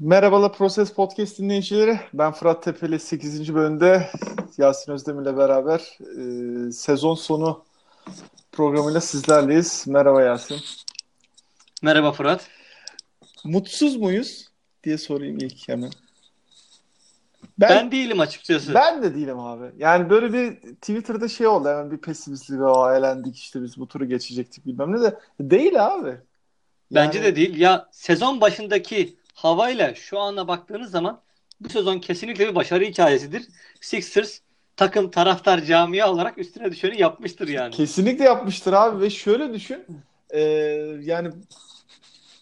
Merhabalar Proses Podcast dinleyicileri. Ben Fırat Tepeli 8. bölümde Yasin Özdemir'le beraber e, sezon sonu programıyla sizlerleyiz. Merhaba Yasin. Merhaba Fırat. Mutsuz muyuz diye sorayım ilk hemen. Ben, ben değilim açıkçası. Ben de değilim abi. Yani böyle bir Twitter'da şey oldu hemen bir pesimistlik o elendik işte biz bu turu geçecektik bilmem ne de değil abi. Yani... Bence de değil. Ya sezon başındaki havayla şu ana baktığınız zaman bu sezon kesinlikle bir başarı hikayesidir. Sixers takım taraftar camia olarak üstüne düşeni yapmıştır yani. Kesinlikle yapmıştır abi ve şöyle düşün e, yani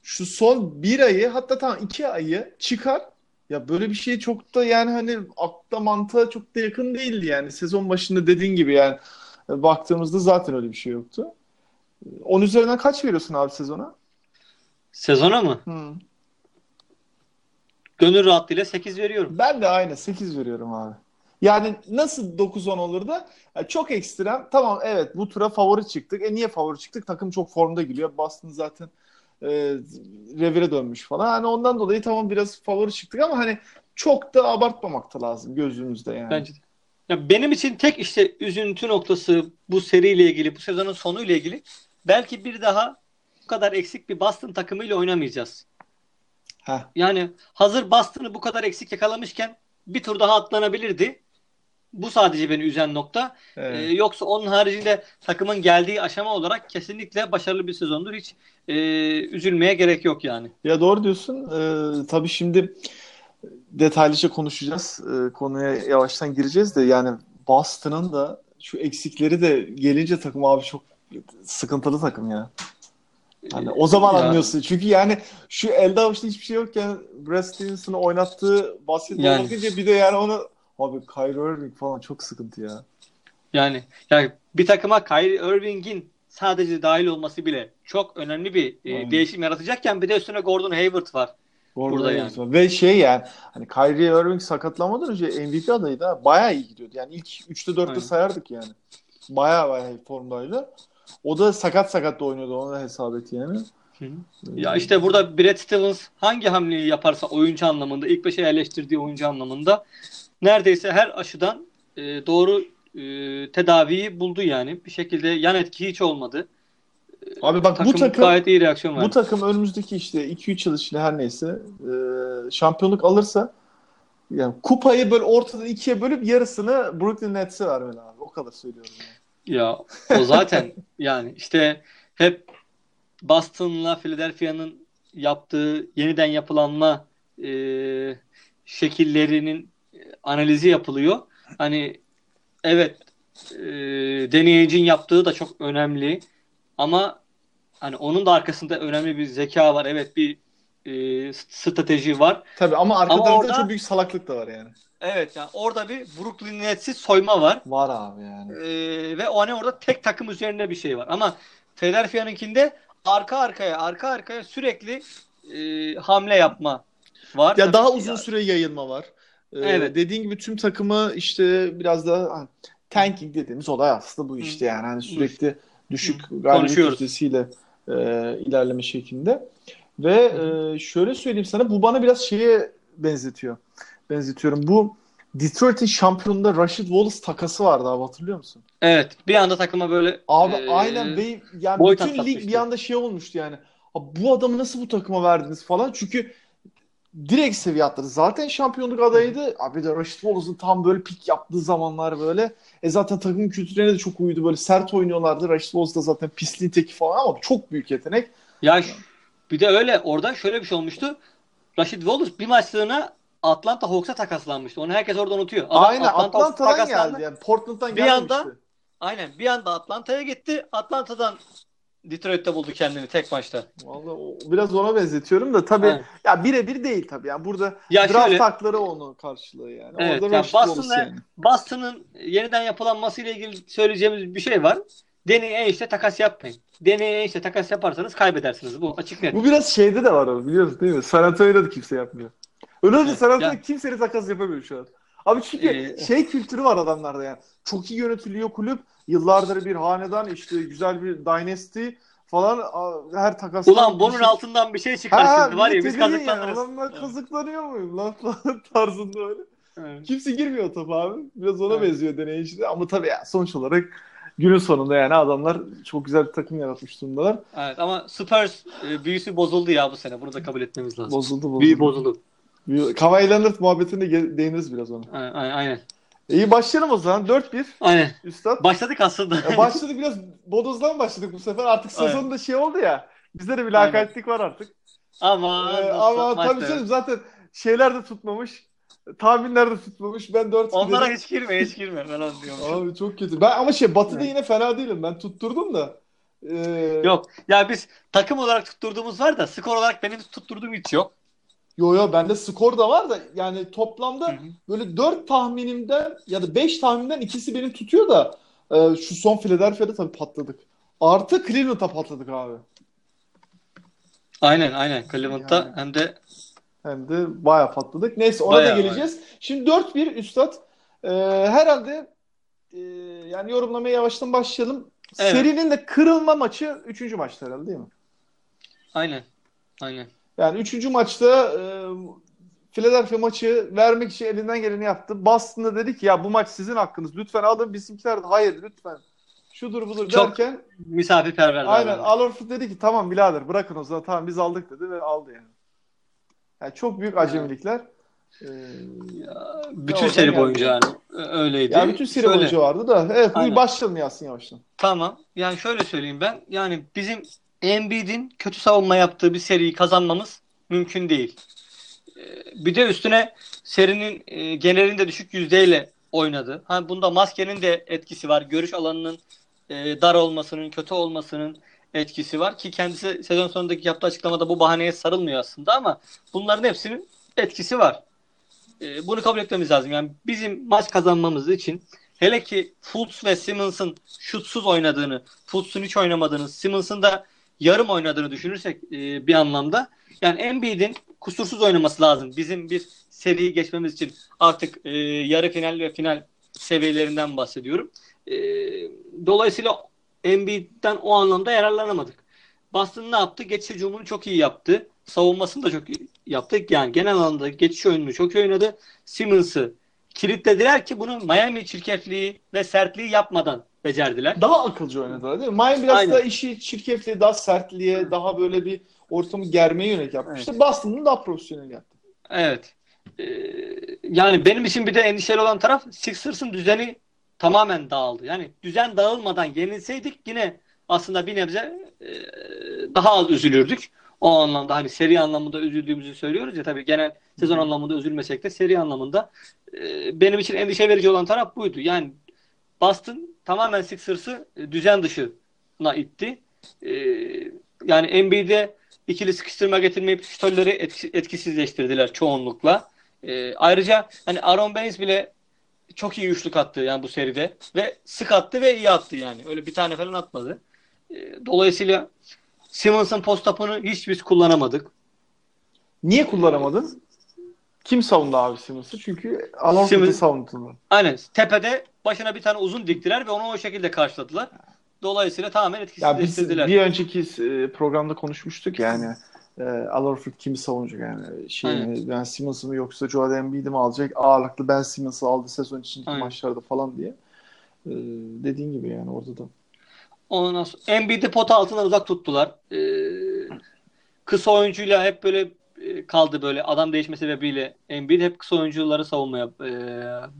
şu son bir ayı hatta tam iki ayı çıkar ya böyle bir şey çok da yani hani akla mantığa çok da yakın değildi yani sezon başında dediğin gibi yani baktığımızda zaten öyle bir şey yoktu. 10 üzerinden kaç veriyorsun abi sezona? Sezona mı? Hı. Gönül rahatlığıyla 8 veriyorum. Ben de aynı 8 veriyorum abi. Yani nasıl 9-10 olur da yani çok ekstrem. Tamam evet bu tura favori çıktık. E niye favori çıktık? Takım çok formda geliyor. Boston zaten e, revire dönmüş falan. Hani ondan dolayı tamam biraz favori çıktık ama hani çok da abartmamak da lazım gözümüzde yani. Bence de. Ya benim için tek işte üzüntü noktası bu seriyle ilgili, bu sezonun sonuyla ilgili belki bir daha bu kadar eksik bir Boston takımıyla oynamayacağız. Heh. Yani hazır Boston'ı bu kadar eksik yakalamışken bir tur daha atlanabilirdi. Bu sadece beni üzen nokta. Evet. Ee, yoksa onun haricinde takımın geldiği aşama olarak kesinlikle başarılı bir sezondur. Hiç e, üzülmeye gerek yok yani. Ya doğru diyorsun. Ee, tabii şimdi detaylıca konuşacağız. Ee, konuya yavaştan gireceğiz de yani Boston'ın da şu eksikleri de gelince takım abi çok sıkıntılı takım ya. Hani o zaman ya. anlıyorsun. Çünkü yani şu elde avuçta hiçbir şey yokken Brad Stevenson'ı oynattığı basketbol yani. bakınca bir de yani onu abi Kyrie Irving falan çok sıkıntı ya. Yani yani bir takıma Kyrie Irving'in sadece dahil olması bile çok önemli bir e, değişim yaratacakken bir de üstüne Gordon Hayward var. Gordon burada Hayward yani. Var. Ve şey yani hani Kyrie Irving sakatlanmadan önce MVP adayı da bayağı iyi gidiyordu. Yani ilk 3'te 4'te sayardık yani. Bayağı bayağı formdaydı. O da sakat sakat da oynuyordu onu da hesap et yani. Ya işte burada Brad Stevens hangi hamleyi yaparsa oyuncu anlamında ilk beşe yerleştirdiği oyuncu anlamında neredeyse her aşıdan e, doğru e, tedaviyi buldu yani. Bir şekilde yan etki hiç olmadı. Abi bak takım bu takım gayet iyi reaksiyon verdi. Bu takım önümüzdeki işte 2-3 yıl içinde her neyse e, şampiyonluk alırsa yani kupayı böyle ortadan ikiye bölüp yarısını Brooklyn Nets'e vermeli abi. O kadar söylüyorum yani. Ya o zaten yani işte hep Boston'la Philadelphia'nın yaptığı yeniden yapılanma e, şekillerinin analizi yapılıyor. Hani evet e, deneyicinin yaptığı da çok önemli ama hani onun da arkasında önemli bir zeka var. Evet bir e, strateji var. Tabii ama arka ama orada, çok büyük salaklık da var yani. Evet yani orada bir Brooklyn Nets'i soyma var. Var abi yani. Ee, ve o hani orada tek takım üzerinde bir şey var. Ama Philadelphia'nınkinde arka arkaya arka arkaya sürekli e, hamle yapma var. Ya daha uzun ya. süre yayılma var. Ee, evet. Dediğin gibi tüm takımı işte biraz da hani, tanking dediğimiz olay aslında bu işte yani. Hani sürekli düşük galibiyet yüzdesiyle e, ilerleme şeklinde. Ve e, şöyle söyleyeyim sana bu bana biraz şeye benzetiyor benzetiyorum. Bu Detroit'in şampiyonunda Rashid Wallace takası vardı abi hatırlıyor musun? Evet. Bir anda takıma böyle Abi e, aynen ve yani bütün lig bir anda şey olmuştu yani. Abi bu adamı nasıl bu takıma verdiniz falan. Çünkü direkt seviye atladı. Zaten şampiyonluk adayıydı. Abi de Rashid Wallace'ın tam böyle pik yaptığı zamanlar böyle. E zaten takımın kültürüne de çok uydu. Böyle sert oynuyorlardı. Rashid Wallace da zaten pisliğin teki falan ama çok büyük yetenek. Ya bir de öyle orada şöyle bir şey olmuştu. Rashid Wallace bir maçlığına Atlanta Hawks'a takaslanmıştı. Onu herkes orada unutuyor. Adam aynen Atlanta Atlanta'dan geldi yani. Portland'dan bir gelmemişti. Anda, aynen bir anda Atlanta'ya gitti. Atlanta'dan Detroit'te buldu kendini tek maçta. Vallahi biraz ona benzetiyorum da tabii Aynen. ya birebir değil tabii. Yani burada ya draft şöyle, hakları onu karşılığı yani. Evet, Orada yani Boston'ın yani. Boston'ın yeniden yapılanması ile ilgili söyleyeceğimiz bir şey var. Deney işte takas yapmayın. Deney işte takas yaparsanız kaybedersiniz. Bu açık net. Bu biraz şeyde de var o biliyorsun değil mi? San Antonio'da da kimse yapmıyor. Öyle olunca San Antonio kimseyle takas yapamıyor şu an. Abi çünkü ee, şey kültürü var adamlarda yani. Çok iyi yönetiliyor kulüp. Yıllardır bir hanedan işte güzel bir dynasty. falan her takas. Ulan bunun şey... altından bir şey çıkar ha, şimdi var ya biz kazıklanırız. Ulan ben kazıklanıyor muyum lan tarzında öyle. Evet. Kimse girmiyor tabi abi. Biraz ona evet. benziyor deney işte. Ama tabii ya sonuç olarak günün sonunda yani adamlar çok güzel bir takım yaratmış durumdalar. Evet ama Spurs e, büyüsü bozuldu ya bu sene. Bunu da kabul etmemiz lazım. Bozuldu bozuldu. Büyü bozuldu. Kawhi Leonard muhabbetine değiniriz biraz ona. Aynen. aynen. İyi başlayalım o zaman. 4-1. Aynen. Üstad. Başladık aslında. Ya başladık biraz bodozdan başladık bu sefer. Artık sezonda şey oldu ya. Bizde de bir lakaytlık var artık. Ama ee, ama tabii canım zaten şeyler de tutmamış. Tahminler de tutmamış. Ben 4 Onlara gidelim. hiç girme, hiç girme falan diyorum. Abi çok kötü. Ben ama şey Batı'da yine fena değilim. Ben tutturdum da. Ee... Yok. Ya biz takım olarak tutturduğumuz var da skor olarak benim tutturduğum hiç yok. Yo yo bende skor da var da yani toplamda hı hı. böyle 4 tahminimden ya da 5 tahminimden ikisi benim tutuyor da e, şu son Philadelphia'da tabii patladık. Artı Cleveland'a patladık abi. Aynen aynen Cleveland'da yani. hem de hem de bayağı patladık. Neyse ona bayağı, da geleceğiz. Bayağı. Şimdi 4-1 üstad. Ee, herhalde e, yani yorumlamaya yavaştan başlayalım. Evet. Serinin de kırılma maçı 3. maçta herhalde değil mi? Aynen. Aynen. Yani üçüncü maçta e, Philadelphia maçı vermek için elinden geleni yaptı. Boston'da dedi ki ya bu maç sizin hakkınız. Lütfen alın. Bizimkiler de hayır lütfen. Şudur budur Çok derken misafirperver. Aynen. Alorfut dedi ki tamam birader bırakın o zaman tamam biz aldık dedi ve aldı yani. Yani çok büyük acemilikler. Ee, ya, bütün seri boyunca yani öyleydi. Ya bütün seri şöyle, boyunca vardı da. Evet bu başlayalım Yasin yavaştan. Tamam. Yani şöyle söyleyeyim ben. Yani bizim Embiid'in kötü savunma yaptığı bir seriyi kazanmamız mümkün değil. Ee, bir de üstüne serinin e, genelinde düşük yüzdeyle oynadı. Ha bunda maskenin de etkisi var. Görüş alanının e, dar olmasının, kötü olmasının etkisi var ki kendisi sezon sonundaki yaptığı açıklamada bu bahaneye sarılmıyor aslında ama bunların hepsinin etkisi var. E, bunu kabul etmemiz lazım. Yani bizim maç kazanmamız için hele ki Fultz ve Simmons'ın şutsuz oynadığını, Fultz'un hiç oynamadığını, Simmons'ın da yarım oynadığını düşünürsek e, bir anlamda yani Embiid'in kusursuz oynaması lazım. Bizim bir seriyi geçmemiz için artık e, yarı final ve final seviyelerinden bahsediyorum. E, dolayısıyla Embiid'den o anlamda yararlanamadık. Boston ne yaptı? Geçiş hücumunu çok iyi yaptı. Savunmasını da çok iyi yaptı. Yani genel anlamda geçiş oyununu çok iyi oynadı. Simmons'ı kilitlediler ki bunu Miami çirkefliği ve sertliği yapmadan becerdiler. Daha akılcı oynadılar değil mi? Miami biraz Aynen. da işi çirkefliğe, daha sertliğe, daha böyle bir ortamı germeye yönelik yapmıştı. Evet. Boston'ın daha profesyonel yaptı. Evet. Ee, yani benim için bir de endişeli olan taraf Sixers'ın düzeni tamamen dağıldı. Yani düzen dağılmadan yenilseydik yine aslında bir nebze e, daha az üzülürdük. O anlamda hani seri anlamında üzüldüğümüzü söylüyoruz ya tabii genel sezon anlamında üzülmesek de seri anlamında e, benim için endişe verici olan taraf buydu. Yani Boston tamamen Sixers'ı e, düzen dışına itti. E, yani Embiid'e ikili sıkıştırma getirmeyip şütörleri etkisizleştirdiler çoğunlukla. E, ayrıca hani Aaron Baines bile çok iyi üçlük attı yani bu seride ve sık attı ve iyi attı yani. Öyle bir tane falan atmadı. dolayısıyla Simmons'ın post up'ını hiç biz kullanamadık. Niye kullanamadın? Kim savundu abi Simmons'ı? Çünkü Alonso'yu savundular. Aynen. Tepede başına bir tane uzun diktiler ve onu o şekilde karşıladılar. Dolayısıyla tamamen etkisizleştirdiler. Ya biz bir önceki e, programda konuşmuştuk yani e, Alorford kimi savunacak yani şey mi, Ben Simmons'ı mı yoksa Joel Embiid'i mi alacak ağırlıklı Ben Simmons'ı aldı sezon içindeki Aynen. maçlarda falan diye ee, dediğin gibi yani orada da. Ondan sonra Embiid'i pota altından uzak tuttular. Ee, kısa oyuncuyla hep böyle e, kaldı böyle adam değişme sebebiyle Embiid hep kısa oyuncuları savunmaya e,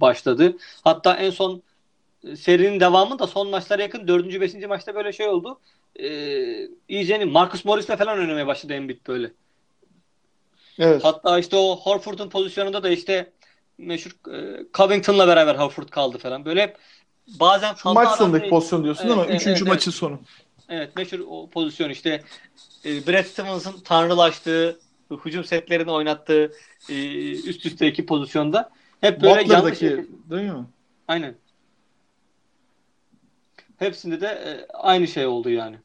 başladı. Hatta en son e, serinin devamı da son maçlara yakın 4. 5. maçta böyle şey oldu. E, iyice Marcus Morris'le falan oynamaya başladı Embiid böyle. Evet. Hatta işte o Horford'un pozisyonunda da işte meşhur e, Covington'la beraber Horford kaldı falan. Böyle hep bazen Şu maç sonundaki pozisyon diyorsun evet, ama 3. Evet, maçın evet. sonu. Evet meşhur o pozisyon işte e, Brad Stevens'ın tanrılaştığı hücum setlerini oynattığı e, üst üste iki pozisyonda hep böyle yanlış. Değil mi? Aynen. Hepsinde de e, aynı şey oldu yani.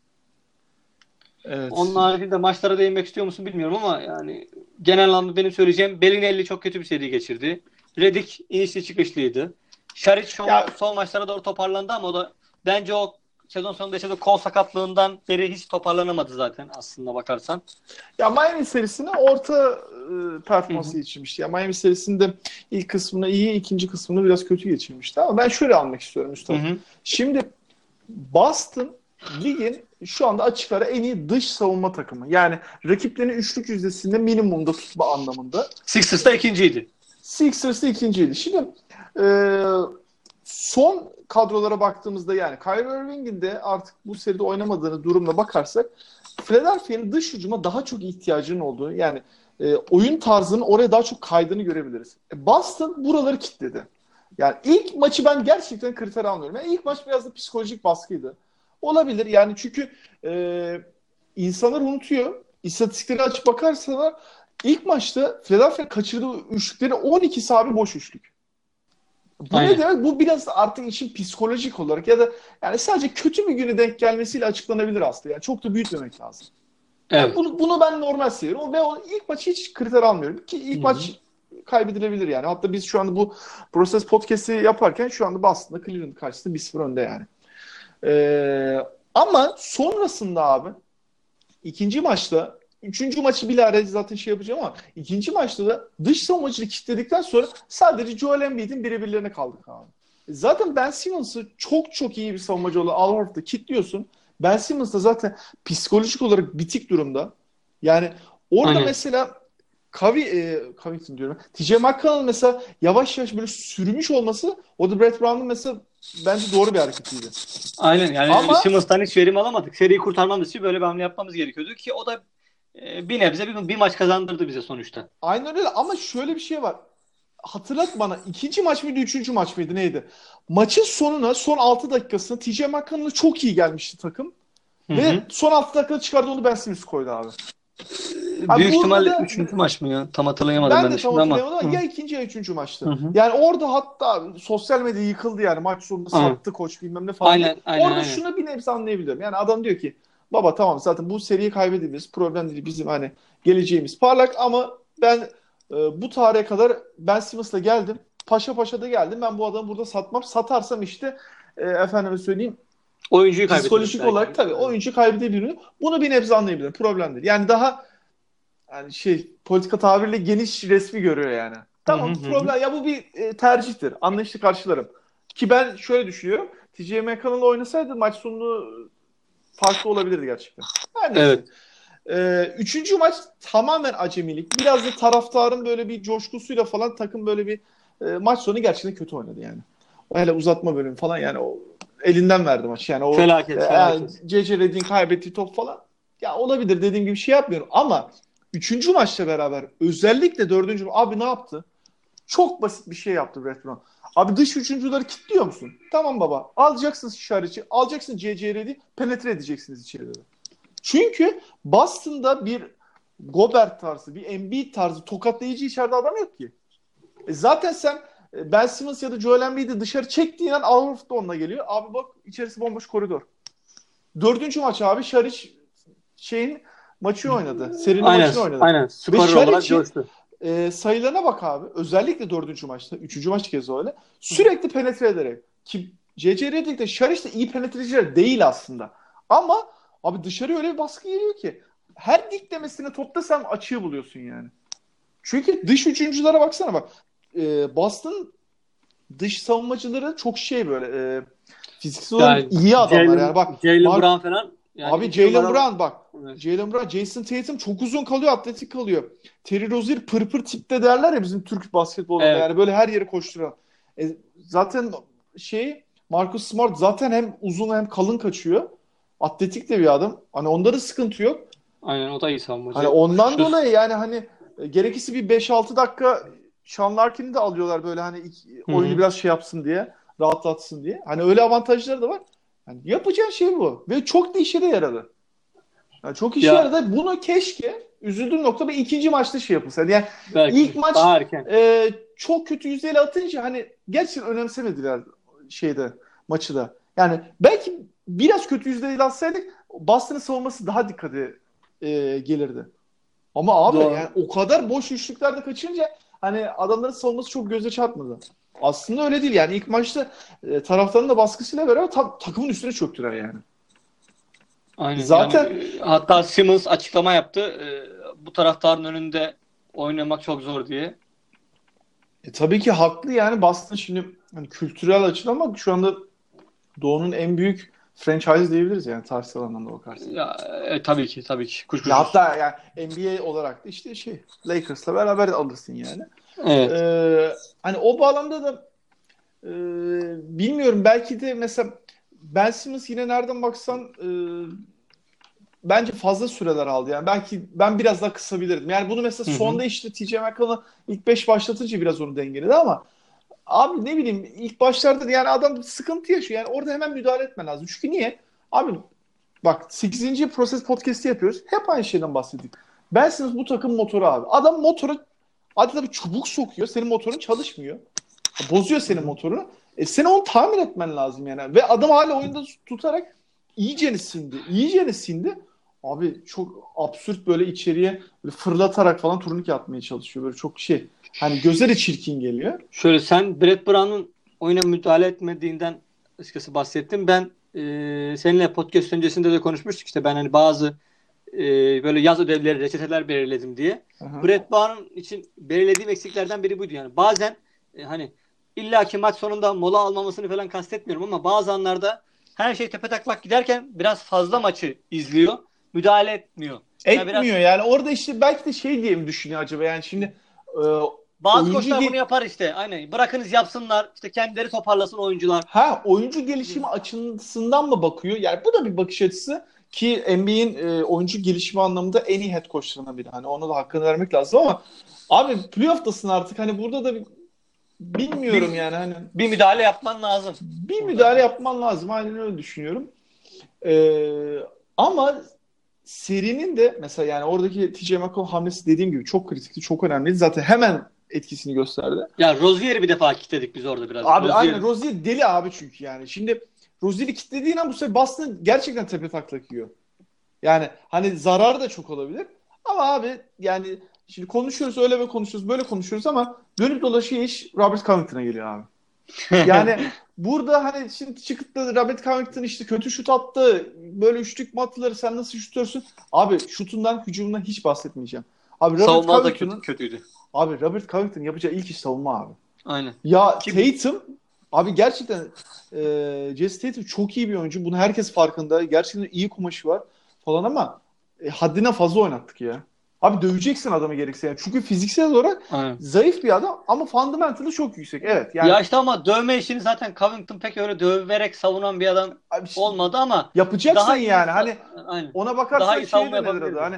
Evet. Onun haricinde maçlara değinmek istiyor musun bilmiyorum ama yani genel anlamda benim söyleyeceğim Bellinelli çok kötü bir seri geçirdi. Redick inişli çıkışlıydı. Şaric son, ya, son maçlara doğru toparlandı ama o da bence o sezon sonunda yaşadığı kol sakatlığından beri hiç toparlanamadı zaten aslında bakarsan. Ya Miami serisine orta e, performansı geçirmişti. Ya Miami serisinde ilk kısmını iyi, ikinci kısmını biraz kötü geçirmişti. Ama ben şöyle almak istiyorum Mustafa. Şimdi Boston ligin şu anda açık ara en iyi dış savunma takımı. Yani rakiplerini üçlük yüzdesinde minimumda tutma anlamında. Sixers da ikinciydi. Sixers da ikinciydi. Şimdi e, son kadrolara baktığımızda yani Kyrie Irving'in de artık bu seride oynamadığını durumda bakarsak Philadelphia'nın dış hücuma daha çok ihtiyacının olduğu yani e, oyun tarzının oraya daha çok kaydığını görebiliriz. E, Boston buraları kilitledi. Yani ilk maçı ben gerçekten kriter almıyorum. Yani ilk maç biraz da psikolojik baskıydı. Olabilir yani çünkü e, insanlar unutuyor. İstatistikleri açıp bakarsalar ilk maçta Philadelphia kaçırdığı üçlükleri 12 abi boş üçlük. Bu Aynen. ne demek? Bu biraz artık işin psikolojik olarak ya da yani sadece kötü bir günü denk gelmesiyle açıklanabilir aslında. Yani çok da büyütmemek lazım. Evet. Yani bunu, bunu ben normal seviyorum ve o ilk maçı hiç kriter almıyorum. Ki ilk Hı-hı. maç kaybedilebilir yani. Hatta biz şu anda bu Proses Podcast'i yaparken şu anda Boston'da Cleveland karşısında 1-0 önde yani. Ee, ama sonrasında abi ikinci maçta üçüncü maçı bile zaten şey yapacağım ama ikinci maçta da dış savunmacılığı kilitledikten sonra sadece Joel Embiid'in birebirlerine kaldık abi. Zaten Ben Simmons'ı çok çok iyi bir savunmacı olan Al Horford'u kilitliyorsun. Ben Simmons da zaten psikolojik olarak bitik durumda. Yani orada Aynen. mesela Kavi, e, Covington diyorum. TJ McConnell mesela yavaş yavaş böyle sürmüş olması o da Brett Brown'un mesela bence doğru bir hareketiydi. Aynen yani Ama, Simmons'tan hiç verim alamadık. Seriyi kurtarmamız için böyle bir hamle yapmamız gerekiyordu ki o da e, bir nebze bir, bir maç kazandırdı bize sonuçta. Aynen öyle ama şöyle bir şey var. Hatırlat bana ikinci maç mıydı üçüncü maç mıydı neydi? Maçın sonuna son 6 dakikasında TJ McConnell'a çok iyi gelmişti takım. Hı-hı. Ve son 6 dakikada çıkardı onu Ben Simmons koydu abi. Abi Büyük ihtimalle da, üçüncü maç mı ya? Tam hatırlayamadım ben, ben de, de tam hatırlayamadım ama. ya ikinci ya üçüncü maçtı. Hı-hı. Yani orada hatta sosyal medya yıkıldı yani maç sonunda sattı koç bilmem ne falan. Aynen, aynen, orada aynen. şunu bir nebze anlayabiliyorum. Yani adam diyor ki baba tamam zaten bu seriyi kaybedebiliriz. Problem değil bizim hani geleceğimiz parlak ama ben e, bu tarihe kadar Ben Simmons'la geldim. Paşa paşa da geldim. Ben bu adamı burada satmam. Satarsam işte e, efendime söyleyeyim oyuncuyu psikolojik olarak tabii oyuncu kaybedebilir. Bunu bir nebze anlayabilirim. Problem değil. Yani daha yani şey politika tabirle geniş resmi görüyor yani. Tamam problem ya bu bir e, tercihtir. Anlayışlı karşılarım. Ki ben şöyle düşünüyorum. TJ McConnell oynasaydı maç sonunu farklı olabilirdi gerçekten. Yani evet. Ee, üçüncü maç tamamen acemilik. Biraz da taraftarın böyle bir coşkusuyla falan takım böyle bir e, maç sonu gerçekten kötü oynadı yani. O hele uzatma bölümü falan yani o elinden verdi maç. Yani o felaket, e, felaket. CC Red'in kaybettiği top falan ya olabilir dediğim gibi şey yapmıyorum ama Üçüncü maçla beraber özellikle dördüncü abi ne yaptı? Çok basit bir şey yaptı Brett Brown. Abi dış üçüncüleri kilitliyor musun? Tamam baba. Alacaksınız işareti, alacaksın CCR'yi, penetre edeceksiniz içeriye. Çünkü Boston'da bir Gobert tarzı, bir Embiid tarzı tokatlayıcı içeride adam yok ki. E zaten sen Ben Simmons ya da Joel Embiid'i dışarı çektiğin an Al da onunla geliyor. Abi bak içerisi bomboş koridor. Dördüncü maç abi Şariç şeyin maçı oynadı. Serinin aynen, maçını oynadı. Aynen. Skorer olarak coştu. E, sayılarına bak abi. Özellikle dördüncü maçta. Üçüncü maç kez öyle. Sürekli penetre ederek. Ki C.C. Redick de Şariş de iyi penetreciler değil aslında. Ama abi dışarı öyle bir baskı geliyor ki. Her diklemesini topta sen açığı buluyorsun yani. Çünkü dış üçüncülere baksana bak. E, Boston dış savunmacıları çok şey böyle e, fiziksel olarak yani, iyi adamlar Jaylen, yani bak. Jalen Brown falan yani Abi Jalen Brown bak. Evet. Jalen Brown, Jason Tatum çok uzun kalıyor, atletik kalıyor. Terry Rozier pırpır tipte derler ya bizim Türk basketbolunda evet. yani böyle her yere koşturan. E, zaten şey Marcus Smart zaten hem uzun hem kalın kaçıyor. Atletik de bir adam. Hani onda da sıkıntı yok. Aynen o da iyi savunmacı. Hani ondan dolayı yani hani e, gerekirse bir 5-6 dakika Sean Larkin'i de alıyorlar böyle hani oyunu Hı-hı. biraz şey yapsın diye, rahatlatsın diye. Hani öyle avantajları da var. Yani yapacağın şey bu. Ve çok da işe de yaradı. Yani çok işe ya. yaradı. Bunu keşke üzüldüğüm nokta bir ikinci maçta şey yapılsaydı. Yani Belki. ilk maç e, çok kötü yüzdeyle atınca hani gerçekten önemsemediler şeyde maçı da. Yani belki biraz kötü yüzdeyle atsaydık Boston'ın savunması daha dikkate e, gelirdi. Ama abi Doğru. yani o kadar boş üçlüklerde kaçınca hani adamların savunması çok göze çarpmadı. aslında öyle değil. Yani ilk maçta e, taraftarın da baskısıyla beraber ta- takımın üstüne çöktüler yani. Aynen. Zaten yani, e, hatta Simmons açıklama yaptı. E, bu taraftarın önünde oynamak çok zor diye. E, tabii ki haklı yani Boston şimdi hani kültürel açıdan ama şu anda Doğu'nun en büyük franchise diyebiliriz yani tarihsel anlamda bakarsan. Ya, e, tabii ki tabii ki. Kuşkusuz. Ya hatta yani NBA olarak da işte şey Lakers'la beraber alırsın yani. Evet. Ee, hani o bağlamda da e, bilmiyorum belki de mesela Ben Simmons yine nereden baksan e, bence fazla süreler aldı. Yani belki ben biraz daha kısabilirdim. Yani bunu mesela sonda işte TJ McConnell'ı ilk 5 başlatınca biraz onu dengeledi ama abi ne bileyim ilk başlarda yani adam sıkıntı yaşıyor. Yani orada hemen müdahale etmen lazım. Çünkü niye? Abi bak 8. proses podcast'i yapıyoruz. Hep aynı şeyden bahsettik. Ben Simmons bu takım motoru abi. Adam motora adeta bir çubuk sokuyor. Senin motorun çalışmıyor. Bozuyor senin motorunu. E sen onu tamir etmen lazım yani. Ve adam hala oyunda tutarak iyicene sindi. İyicene sindi. Abi çok absürt böyle içeriye böyle fırlatarak falan turnike atmaya çalışıyor. Böyle çok şey. Hani gözleri çirkin geliyor. Şöyle sen Brett Brown'un oyuna müdahale etmediğinden açıkçası bahsettim. Ben e, seninle podcast öncesinde de konuşmuştuk. İşte ben hani bazı e, böyle yaz ödevleri, reçeteler belirledim diye. Aha. Brett Brown için belirlediğim eksiklerden biri buydu. Yani bazen e, hani illaki maç sonunda mola almamasını falan kastetmiyorum ama bazı anlarda her şey tepe taklak giderken biraz fazla maçı izliyor müdahale etmiyor. Etmiyor yani, biraz... yani orada işte belki de şey diye mi düşünüyor acaba yani şimdi e, bazı koçlar ge- bunu yapar işte. Aynen. Bırakınız yapsınlar. İşte kendileri toparlasın oyuncular. Ha, oyuncu gelişimi açısından mı bakıyor? Yani bu da bir bakış açısı ki NBA'in e, oyuncu gelişimi anlamında en iyi head coachlarından biri. Hani ona da hakkını vermek lazım ama abi playoff'tasın artık. Hani burada da bir bilmiyorum bir, yani hani bir müdahale yapman lazım. Bir müdahale yapman lazım. Aynen öyle düşünüyorum. Ee, ama serinin de mesela yani oradaki TJ McConnell hamlesi dediğim gibi çok kritikti, çok önemliydi. Zaten hemen etkisini gösterdi. Ya Rozier'i bir defa kilitledik biz orada biraz. Abi Rozier. aynen Rozier deli abi çünkü yani. Şimdi Rozier'i kilitlediğin an bu sefer Boston gerçekten tepe taklak yiyor. Yani hani zararı da çok olabilir. Ama abi yani şimdi konuşuyoruz öyle ve konuşuyoruz böyle konuşuyoruz ama dönüp dolaşıyor iş Robert Covington'a geliyor abi. Yani burada hani şimdi çıkıp da Robert Covington işte kötü şut attı. Böyle üçlük mü atılır sen nasıl şutuyorsun? Abi şutundan hücumundan hiç bahsetmeyeceğim. Abi Robert Savunma da kötü, kötüydü. Abi Robert Covington yapacağı ilk iş savunma abi. Aynen. Ya Kim? Tatum abi gerçekten e, Jesse Tatum çok iyi bir oyuncu. Bunu herkes farkında. Gerçekten iyi kumaşı var falan ama e, haddine fazla oynattık ya. Abi döveceksin adamı gerekse yani. Çünkü fiziksel olarak Aynen. zayıf bir adam ama fundamental'ı çok yüksek. Evet. Yani... Ya işte ama dövme işini zaten Covington pek öyle döverek savunan bir adam Abi işte, olmadı ama yapacaksın daha yani. Hani Aynen. ona bakarsan daha iyi şey denir adı. Hani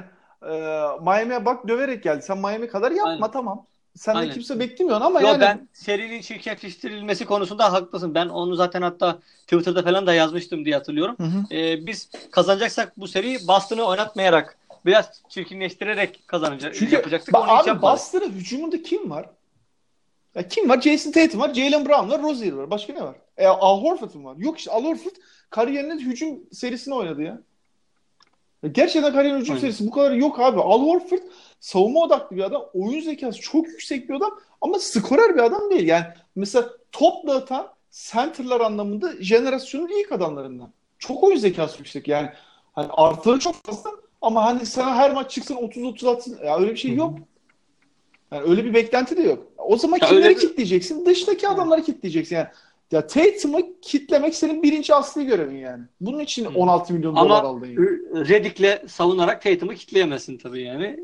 e, Miami'ye bak döverek geldi. Sen Miami kadar yapma Aynen. tamam. Sen de kimse beklemiyor ama Yo, yani. ben serinin şirketleştirilmesi konusunda haklısın. Ben onu zaten hatta Twitter'da falan da yazmıştım diye hatırlıyorum. Hı hı. Ee, biz kazanacaksak bu seriyi Boston'ı oynatmayarak biraz çirkinleştirerek kazanacak Çünkü yapacaktık. Ba- abi Boston'ın hücumunda kim var? Ya kim var? Jason Tatum var, Jalen Brown var, Rozier var. Başka ne var? E, Al Horford var? Yok işte Al Horford kariyerinin hücum serisini oynadı ya. Gerçekten kariyerin hücum serisi bu kadar yok abi. Al Horford savunma odaklı bir adam. Oyun zekası çok yüksek bir adam ama skorer bir adam değil. Yani mesela top dağıtan center'lar anlamında jenerasyonun ilk adamlarından. Çok oyun zekası yüksek. Yani hani artıları çok fazla ama hani sana her maç çıksın 30-30 atsın. Ya öyle bir şey yok. Yani öyle bir beklenti de yok. O zaman ya kimleri bir... kitleyeceksin? Dıştaki adamları kitleyeceksin. Yani ya Tatum'u kitlemek senin birinci asli görevin yani. Bunun için 16 milyon Ama dolar aldın. Yani. Reddick'le savunarak Tatum'u kitleyemezsin tabii yani.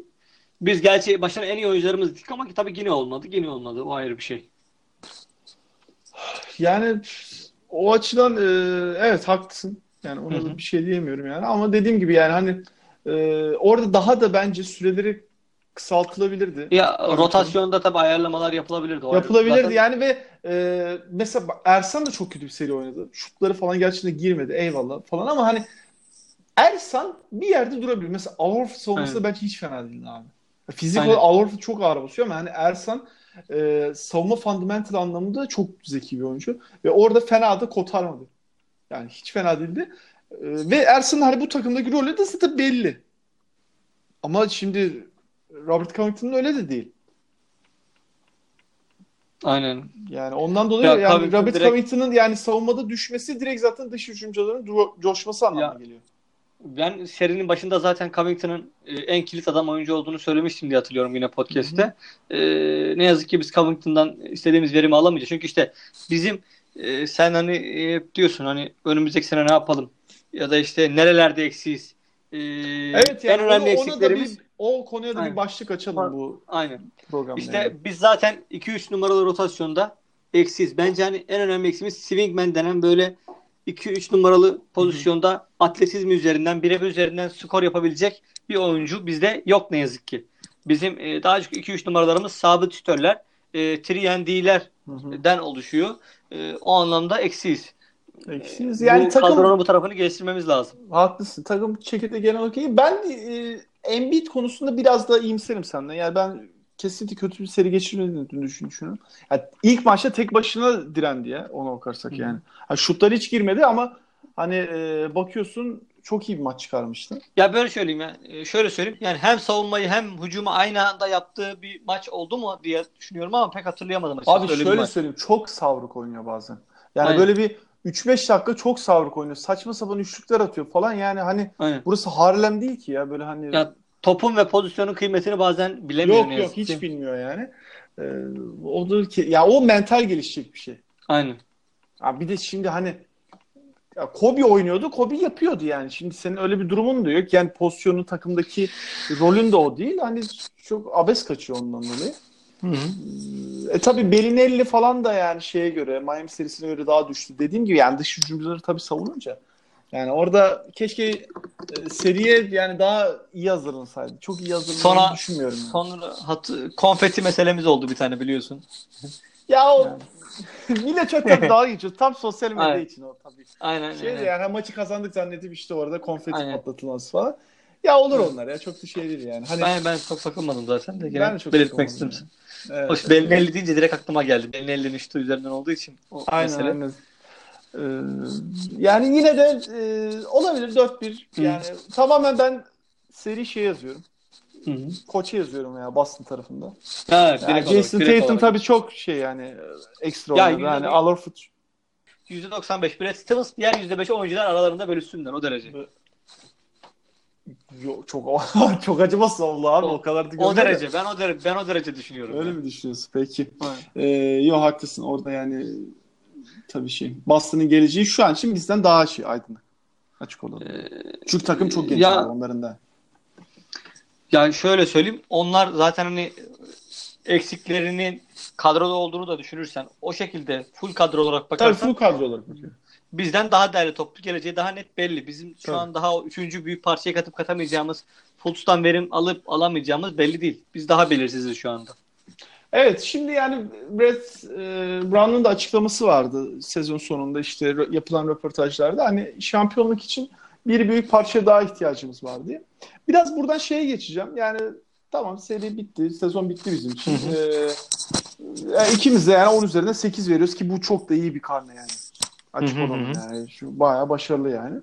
Biz gerçi başına en iyi oyuncularımız dedik ama tabii yine olmadı. Yine olmadı. O ayrı bir şey. Yani o açıdan e, evet haklısın. Yani ona da bir şey diyemiyorum yani. Ama dediğim gibi yani hani e, orada daha da bence süreleri kısaltılabilirdi. Ya rotasyonda tabii ayarlamalar yapılabilirdi. O yapılabilirdi zaten... yani ve e, mesela Ersan da çok kötü bir seri oynadı. Şutları falan gerçekten girmedi eyvallah falan ama hani Ersan bir yerde durabilir. Mesela Alorf savunması da bence hiç fena değildi abi. Fizik olarak Alorf çok ağır basıyor ama hani Ersan e, savunma fundamental anlamında çok zeki bir oyuncu. Ve orada fena da kotarmadı. Yani hiç fena değildi. E, ve Ersan'ın hani bu takımdaki rolü de zaten belli. Ama şimdi Robert Covington'ın öyle de değil. Aynen. Yani ondan dolayı ya, yani Covington Robert direkt... Covington'ın yani savunmada düşmesi direkt zaten dış hücumcuların coşması anlamına ya, geliyor. Ben serinin başında zaten Covington'ın e, en kilit adam oyuncu olduğunu söylemiştim diye hatırlıyorum yine podcast'te. Ee, ne yazık ki biz Covington'dan istediğimiz verimi alamayacağız. Çünkü işte bizim e, sen hani e, diyorsun hani önümüzdeki sene ne yapalım? Ya da işte nerelerde eksiyiz? Ee, evet yani en önemli onu, eksiklerimiz bir, o konuya da Aynen. bir başlık açalım bu Aynen. programda. İşte yani. biz zaten 2-3 numaralı rotasyonda eksiyiz. Bence hani en önemli eksiğimiz swingman denen böyle 2-3 numaralı pozisyonda Hı-hı. atletizmi üzerinden birebir üzerinden skor yapabilecek bir oyuncu bizde yok ne yazık ki. Bizim e, daha çok 2-3 numaralarımız sabit şütörler, e, triyendilerden oluşuyor. E, o anlamda eksiyiz. Eksiyiz. Yani bu takım, kadronun bu tarafını geliştirmemiz lazım. Haklısın. Takım çekirde genel okey. Ben e, Embiid konusunda biraz daha iyimserim senden. Yani ben kesinlikle kötü bir seri geçirmediğini düşünüyorum. Yani ilk maçta tek başına direndi ya ona bakarsak yani. yani şutlar hiç girmedi ama hani e, bakıyorsun çok iyi bir maç çıkarmıştı. Ya böyle söyleyeyim ya. E, şöyle söyleyeyim. Yani hem savunmayı hem hücumu aynı anda yaptığı bir maç oldu mu diye düşünüyorum ama pek hatırlayamadım. Abi şöyle söyleyeyim. Çok savruk oynuyor bazen. Yani Aynen. böyle bir 3-5 dakika çok savruk oynuyor. Saçma sapan üçlükler atıyor falan. Yani hani Aynen. burası Harlem değil ki ya böyle hani ya, topun ve pozisyonun kıymetini bazen bilemiyor. Yok yok hiç bilmiyor yani. Ee, o da ki ya o mental gelişecek bir şey. Aynen. Ya bir de şimdi hani ya Kobe oynuyordu, Kobe yapıyordu yani. Şimdi senin öyle bir durumun da yok. Yani pozisyonu takımdaki rolün de o değil. Hani çok abes kaçıyor ondan dolayı. Hı hı. E tabi Belinelli falan da yani şeye göre Miami serisine göre daha düştü. Dediğim gibi yani dış hücumcuları tabi savununca yani orada keşke e, seriye yani daha iyi hazırlansaydı. Çok iyi hazırlandığını düşünmüyorum. Yani. Sonra hat, konfeti meselemiz oldu bir tane biliyorsun. ya o yine çok tabii daha geçiyor. Tam sosyal medya aynen. için o tabii. Aynen. Şey aynen. yani maçı kazandık zannedip işte orada konfeti aynen. patlatılması falan. Ya olur onlar ya çok da şey değil yani. Hani ben ben çok takılmadım zaten de ben çok belirtmek istedim. Evet, Hoş. Belli deyince direkt aklıma geldi. Belli 50'nin işte üzerinden olduğu için o aynen, mesele. Aynen. Ee, yani yine de e, olabilir 4-1. Yani Hı. tamamen ben seri şey yazıyorum. Hı hı. Koç'u yazıyorum ya Boston tarafında. Evet, yani Jason olarak, Tatum olarak. tabii çok şey yani ekstra ya, oynadı. Yani Alorfut %95 Brad Stevens diğer %5 oyuncular aralarında bölüşsünler o derece. Yok çok çok acımasız oldu abi o, o kadar da O derece de. ben o derece ben o derece düşünüyorum. Öyle yani. mi düşünüyorsun? Peki. Ee, yok haklısın orada yani tabii şey. Boston'ın geleceği şu an için bizden daha şey aydınlık. Açık olalım. Ee, Çünkü takım çok genç ya, onların da. Ya şöyle söyleyeyim. Onlar zaten hani eksiklerinin kadroda olduğunu da düşünürsen o şekilde full kadro olarak bakarsan Tabii full kadro olarak bakıyor. Bizden daha değerli toplu geleceği daha net belli. Bizim şu Tabii. an daha üçüncü büyük parçaya katıp katamayacağımız Fultz'tan verim alıp alamayacağımız belli değil. Biz daha belirsiziz şu anda. Evet şimdi yani Brett e, Brown'un da açıklaması vardı sezon sonunda işte yapılan röportajlarda hani şampiyonluk için bir büyük parça daha ihtiyacımız var diye. Biraz buradan şeye geçeceğim yani tamam seri bitti sezon bitti bizim için. ee, ikimiz de yani 10 üzerinden 8 veriyoruz ki bu çok da iyi bir karne yani. Açık olalım yani şu bayağı başarılı yani.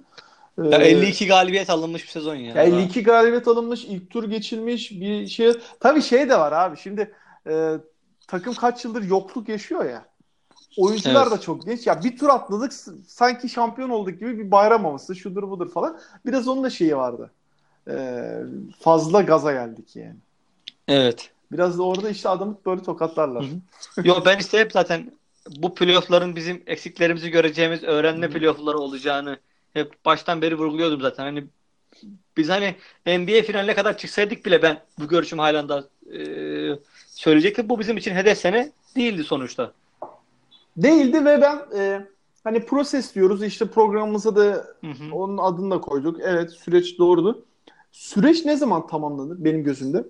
Ya 52 ee, galibiyet alınmış bir sezon ya. ya 52 galibiyet alınmış, ilk tur geçilmiş bir şey. Tabii şey de var abi. Şimdi e, takım kaç yıldır yokluk yaşıyor ya. Oyuncular evet. da çok genç. Ya bir tur atladık sanki şampiyon olduk gibi bir bayram havası şudur budur falan. Biraz onun da şeyi vardı. Ee, fazla gaza geldik yani. Evet. Biraz da orada işte adamı böyle tokatlarlar. Yo ben işte hep zaten bu playoff'ların bizim eksiklerimizi göreceğimiz öğrenme playoff'ları olacağını hep baştan beri vurguluyordum zaten. Hani biz hani NBA finaline kadar çıksaydık bile ben bu görüşüm halen daha e, söyleyecektim. Bu bizim için hedef sene değildi sonuçta. Değildi ve ben e, hani proses diyoruz işte programımıza da hı hı. onun adını da koyduk. Evet süreç doğrudu. Süreç ne zaman tamamlanır benim gözümde?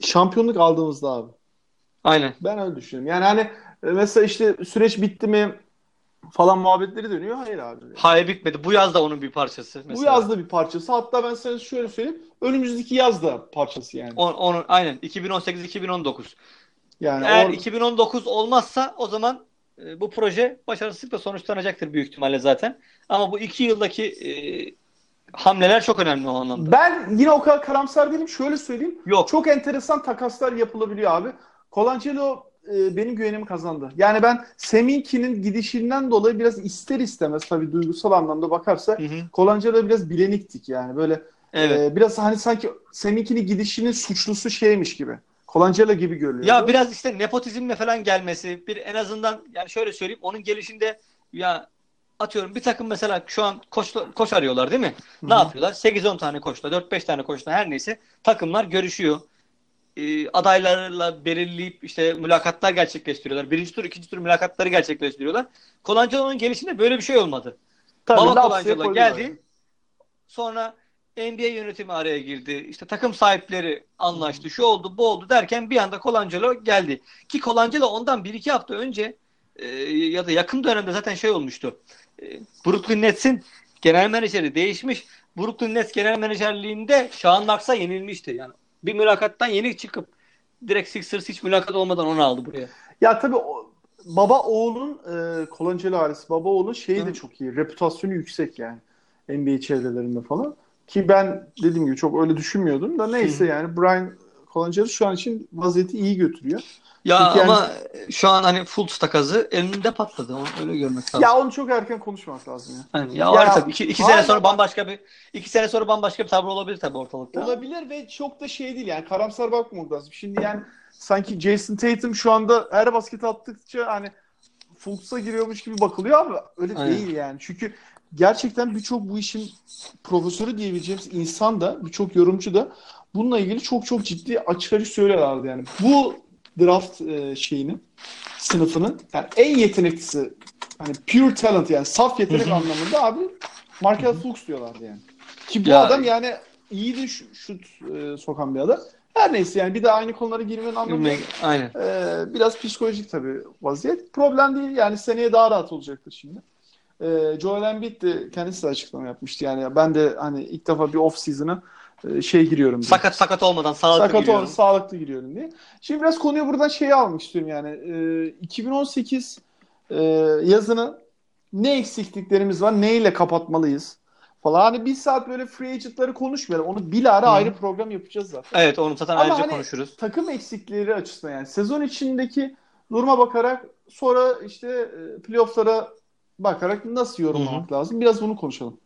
Şampiyonluk aldığımızda abi. Aynen. Ben öyle düşünüyorum. Yani hani mesela işte süreç bitti mi falan muhabbetleri dönüyor. Hayır abi. Hayır bitmedi. Bu yaz da onun bir parçası. Mesela. Bu yaz da bir parçası. Hatta ben sana şöyle söyleyeyim. Önümüzdeki yaz da parçası yani. On, on, aynen. 2018-2019. Yani Eğer or... 2019 olmazsa o zaman e, bu proje başarısızlıkla sonuçlanacaktır büyük ihtimalle zaten. Ama bu iki yıldaki e, hamleler çok önemli o anlamda. Ben yine o kadar karamsar değilim. Şöyle söyleyeyim. Yok. Çok enteresan takaslar yapılabiliyor abi. Colangelo e, benim güvenimi kazandı. Yani ben Seminki'nin gidişinden dolayı biraz ister istemez tabii duygusal anlamda bakarsa Colangelo biraz bileniktik yani böyle evet. e, biraz hani sanki Seminki'nin gidişinin suçlusu şeymiş gibi. Colangelo gibi görülüyor. Ya biraz işte nepotizmle falan gelmesi bir en azından yani şöyle söyleyeyim onun gelişinde ya atıyorum bir takım mesela şu an koç, koç arıyorlar değil mi? Hı-hı. Ne yapıyorlar? 8-10 tane koçla 4-5 tane koçla her neyse takımlar görüşüyor e, adaylarla belirleyip işte mülakatlar gerçekleştiriyorlar. Birinci tur, ikinci tur mülakatları gerçekleştiriyorlar. Kolancelo'nun gelişinde böyle bir şey olmadı. Tabii, Baba Colangelo geldi. Yani. Sonra NBA yönetimi araya girdi. İşte takım sahipleri anlaştı. Şu oldu, bu oldu derken bir anda Colangelo geldi. Ki Colangelo ondan bir iki hafta önce e, ya da yakın dönemde zaten şey olmuştu. E, Brooklyn Nets'in genel menajeri değişmiş. Brooklyn Nets genel menajerliğinde Sean Marks'a yenilmişti. Yani bir mülakattan yeni çıkıp direkt Sixers hiç mülakat olmadan onu aldı buraya. Ya tabii o, baba oğlun e, Colangelo ailesi baba oğlun şeyi Hı. de çok iyi. Reputasyonu yüksek yani. NBA çevrelerinde falan. Ki ben dediğim gibi çok öyle düşünmüyordum da neyse Hı. yani Brian Colangelo şu an için vaziyeti iyi götürüyor. Ya Çünkü ama yani... şu an hani full takazı elinde patladı. Onu öyle görmek lazım. Ya onu çok erken konuşmak lazım ya. Yani, ya, ya var tabii. İki, iki sene sonra bambaşka bir iki sene sonra bambaşka bir tavır olabilir tabii ortalıkta. Olabilir ve çok da şey değil yani karamsar bakmamak lazım. Şimdi yani sanki Jason Tatum şu anda her basket attıkça hani Fultz'a giriyormuş gibi bakılıyor ama öyle Aynen. değil yani. Çünkü gerçekten birçok bu işin profesörü diyebileceğimiz insan da birçok yorumcu da bununla ilgili çok çok ciddi açık açık söylüyorlardı yani. Bu draft e, şeyini sınıfının yani en yeteneklisi hani pure talent yani saf yetenek anlamında abi Markel Fultz diyorlardı yani. Ki bu ya, adam yani iyiydi şut, şut e, sokan bir adam. Her neyse yani bir de aynı konulara girmenin anlamı Aynen. E, biraz psikolojik tabii vaziyet. Problem değil yani seneye daha rahat olacaktır şimdi. E, Joel Embiid de kendisi de açıklama yapmıştı. Yani ben de hani ilk defa bir off season'a e, şey giriyorum diye. Sakat sakat olmadan sağlıklı sakat giriyorum. Sakat sağlıklı giriyorum diye. Şimdi biraz konuyu buradan şeyi almak istiyorum yani. E, 2018 e, yazını ne eksikliklerimiz var, neyle kapatmalıyız falan. Hani bir saat böyle free agent'ları konuşmayalım. Onu bilahare ayrı program yapacağız zaten. Evet onu zaten Ama ayrıca hani konuşuruz. takım eksikleri açısından yani sezon içindeki duruma bakarak sonra işte e, playoff'lara bakarak nasıl yorumlamak Hı-hı. lazım? Biraz bunu konuşalım.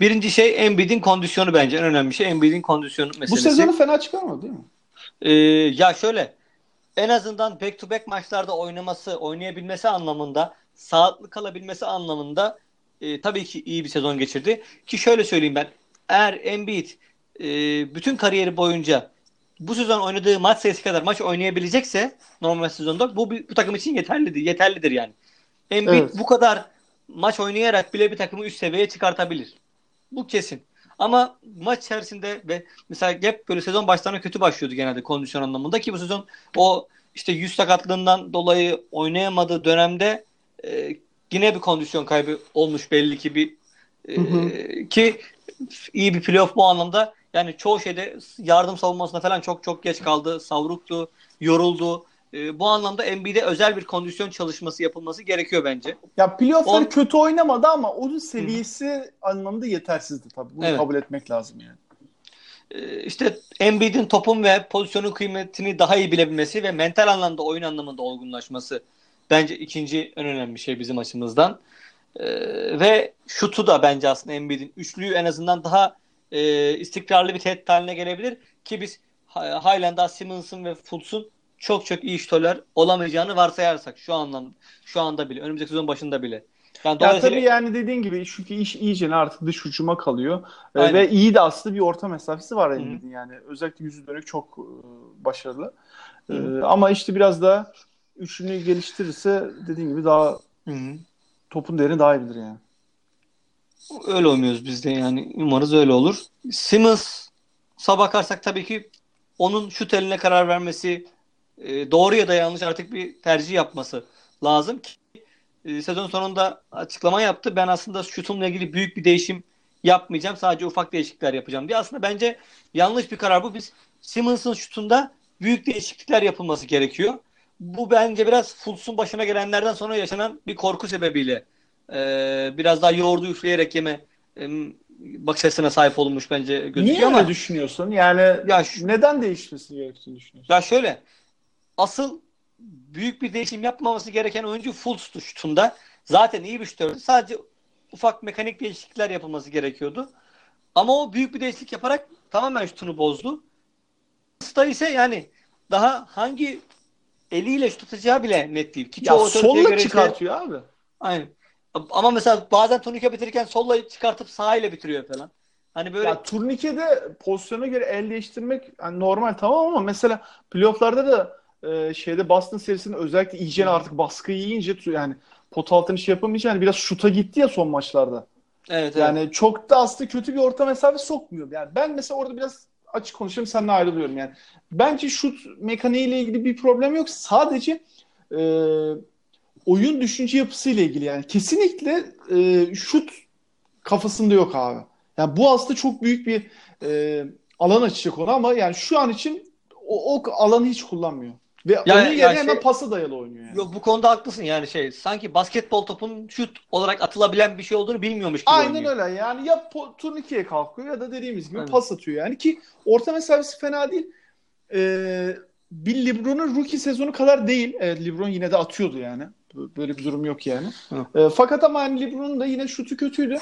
Birinci şey Embiid'in kondisyonu bence en önemli şey Embiid'in kondisyonu meselesi. Bu sezonu fena çıkarmadı değil mi? Ee, ya şöyle en azından back to back maçlarda oynaması, oynayabilmesi anlamında, sağlıklı kalabilmesi anlamında e, tabii ki iyi bir sezon geçirdi. Ki şöyle söyleyeyim ben. Eğer Embiid e, bütün kariyeri boyunca bu sezon oynadığı maç sayısı kadar maç oynayabilecekse normal sezonda bu bu takım için yeterlidir. Yeterlidir yani. Embiid evet. bu kadar maç oynayarak bile bir takımı üst seviyeye çıkartabilir. Bu kesin. Ama maç içerisinde ve mesela hep böyle sezon başlarına kötü başlıyordu genelde kondisyon anlamında ki bu sezon o işte yüz sakatlığından dolayı oynayamadığı dönemde e, yine bir kondisyon kaybı olmuş belli ki bir e, hı hı. ki iyi bir playoff bu anlamda yani çoğu şeyde yardım savunmasına falan çok çok geç kaldı. Savruktu, yoruldu. E, bu anlamda NBA'de özel bir kondisyon çalışması yapılması gerekiyor bence. Ya playoff'ları On... kötü oynamadı ama onun seviyesi Hı. anlamında yetersizdi tabii. Bunu evet. kabul etmek lazım yani. E, işte Embiid'in topun ve pozisyonun kıymetini daha iyi bilebilmesi ve mental anlamda oyun anlamında olgunlaşması bence ikinci en önemli şey bizim açımızdan. Ee, ve şutu da bence aslında Embiid'in üçlüyü en azından daha e, istikrarlı bir tehdit haline gelebilir ki biz daha Simmons'ın ve Fultz'un çok çok iyi şutörler olamayacağını varsayarsak şu anlamda şu anda bile önümüzdeki sezon başında bile. Yani ya tabii yani dediğin gibi çünkü iş iyice artık dış hücuma kalıyor. Ee, Aynen. Ve iyi de aslında bir orta mesafesi var Embiid'in yani. Özellikle yüzü dönük çok e, başarılı. Ee, ama işte biraz da üçünü geliştirirse dediğin gibi daha Hı-hı. topun değerini daha iyi bilir yani. Öyle olmuyoruz biz de yani. Umarız öyle olur. Simmons'a bakarsak tabii ki onun şu teline karar vermesi e, doğru ya da yanlış artık bir tercih yapması lazım ki e, sezon sonunda açıklama yaptı. Ben aslında şutumla ilgili büyük bir değişim yapmayacağım. Sadece ufak değişiklikler yapacağım diye. Aslında bence yanlış bir karar bu. Biz Simmons'ın şutunda büyük değişiklikler yapılması gerekiyor. Bu bence biraz Fultz'un başına gelenlerden sonra yaşanan bir korku sebebiyle e, biraz daha yoğurdu üfleyerek yeme e, bakış açısına sahip olmuş bence gözüküyor Niye ama. Niye düşünüyorsun? Yani ya şu, neden değişmesi gerektiğini düşünüyorsun? Ya şöyle asıl büyük bir değişim yapmaması gereken oyuncu full şutunda. Zaten iyi bir şutördü. Sadece ufak mekanik değişiklikler yapılması gerekiyordu. Ama o büyük bir değişiklik yaparak tamamen şutunu bozdu. Sta ise yani daha hangi eliyle şut atacağı bile net değil. Ki ya solla çıkartıyor abi. Aynen. Ama mesela bazen turnike bitirirken solla çıkartıp sağ ile bitiriyor falan. Hani böyle ya turnikede pozisyona göre el değiştirmek yani normal tamam ama mesela playoff'larda da e, şeyde Boston serisinde özellikle iyice artık baskı yiyince yani pot altını şey yapamayınca yani biraz şuta gitti ya son maçlarda. Evet, yani evet. çok da aslında kötü bir orta mesafe sokmuyor. Yani ben mesela orada biraz açık konuşayım seninle ayrılıyorum yani. Bence şut mekaniğiyle ilgili bir problem yok. Sadece e, oyun düşünce yapısıyla ilgili yani. Kesinlikle e, şut kafasında yok abi. Yani bu aslında çok büyük bir e, alan açacak ona ama yani şu an için o, o alanı hiç kullanmıyor. Ve yani, onun yerine yani hemen şey, pasa dayalı oynuyor yani. Yok bu konuda haklısın yani şey sanki basketbol topun şut olarak atılabilen bir şey olduğunu bilmiyormuş gibi Aynen oynuyor. öyle yani ya turnikeye kalkıyor ya da dediğimiz gibi Aynen. pas atıyor yani ki orta mesafesi fena değil. Ee, bir LeBron'un rookie sezonu kadar değil. Evet LeBron yine de atıyordu yani. Böyle bir durum yok yani. E, fakat ama yani LeBron'un da yine şutu kötüydü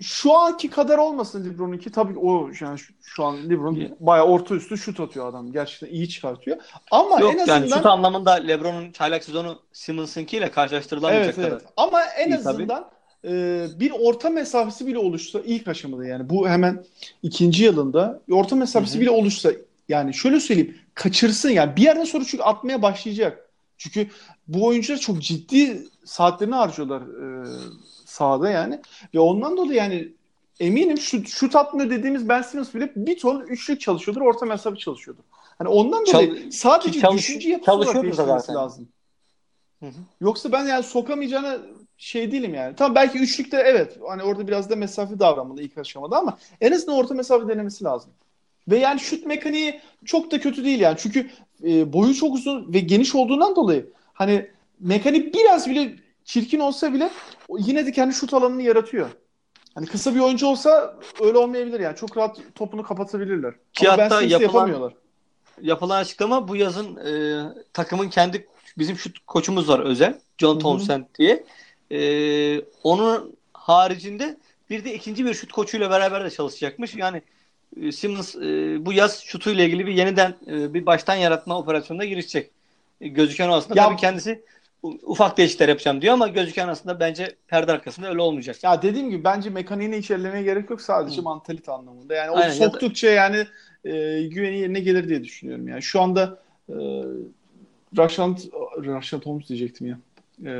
şu anki kadar olmasın LeBron'unki tabii o yani şu, şu an LeBron yeah. bayağı orta üstü şut atıyor adam. Gerçekten iyi çıkartıyor. Ama Yok, en azından yani şut anlamında LeBron'un çaylak sezonu Simmons'ınkiyle karşılaştırılamayacak evet, kadar. Evet. Ama en iyi azından e, bir orta mesafesi bile oluşsa ilk aşamada yani bu hemen ikinci yılında orta mesafesi Hı-hı. bile oluşsa yani şöyle söyleyeyim kaçırsın yani bir yerden sonra çünkü atmaya başlayacak. Çünkü bu oyuncular çok ciddi saatlerini harcıyorlar e, sahada yani. Ve ondan dolayı yani eminim şut, şut atmıyor dediğimiz Ben Simmons bile bir ton üçlük çalışıyordur, orta mesafe çalışıyordur. Hani ondan dolayı Çal- sadece çalış- düşünce yapısı olarak değiştirmesi lazım. Hı hı. Yoksa ben yani sokamayacağına şey değilim yani. Tamam belki üçlükte evet hani orada biraz da mesafe davranmalı ilk aşamada ama en azından orta mesafe denemesi lazım. Ve yani şut mekaniği çok da kötü değil yani. Çünkü e, boyu çok uzun ve geniş olduğundan dolayı hani mekanik biraz bile çirkin olsa bile yine de kendi şut alanını yaratıyor. Hani kısa bir oyuncu olsa öyle olmayabilir yani. Çok rahat topunu kapatabilirler. Ki Ama hatta yapılan, yapamıyorlar. Yapılan açıklama bu yazın e, takımın kendi bizim şut koçumuz var özel. John Townsend diye. E, onun haricinde bir de ikinci bir şut koçuyla beraber de çalışacakmış. Yani e, Simmons e, bu yaz şutuyla ilgili bir yeniden e, bir baştan yaratma operasyonuna girişecek. E, gözüken o aslında ya, tabii kendisi ufak değişiklikler yapacağım diyor ama gözüken aslında bence perde arkasında öyle olmayacak. Ya dediğim gibi bence mekaniğini hiç ellemeye gerek yok sadece hmm. mantalite anlamında. Yani o soktukça da... yani e, güveni yerine gelir diye düşünüyorum. Yani şu anda e, Rashad Rashad Holmes diyecektim ya. E,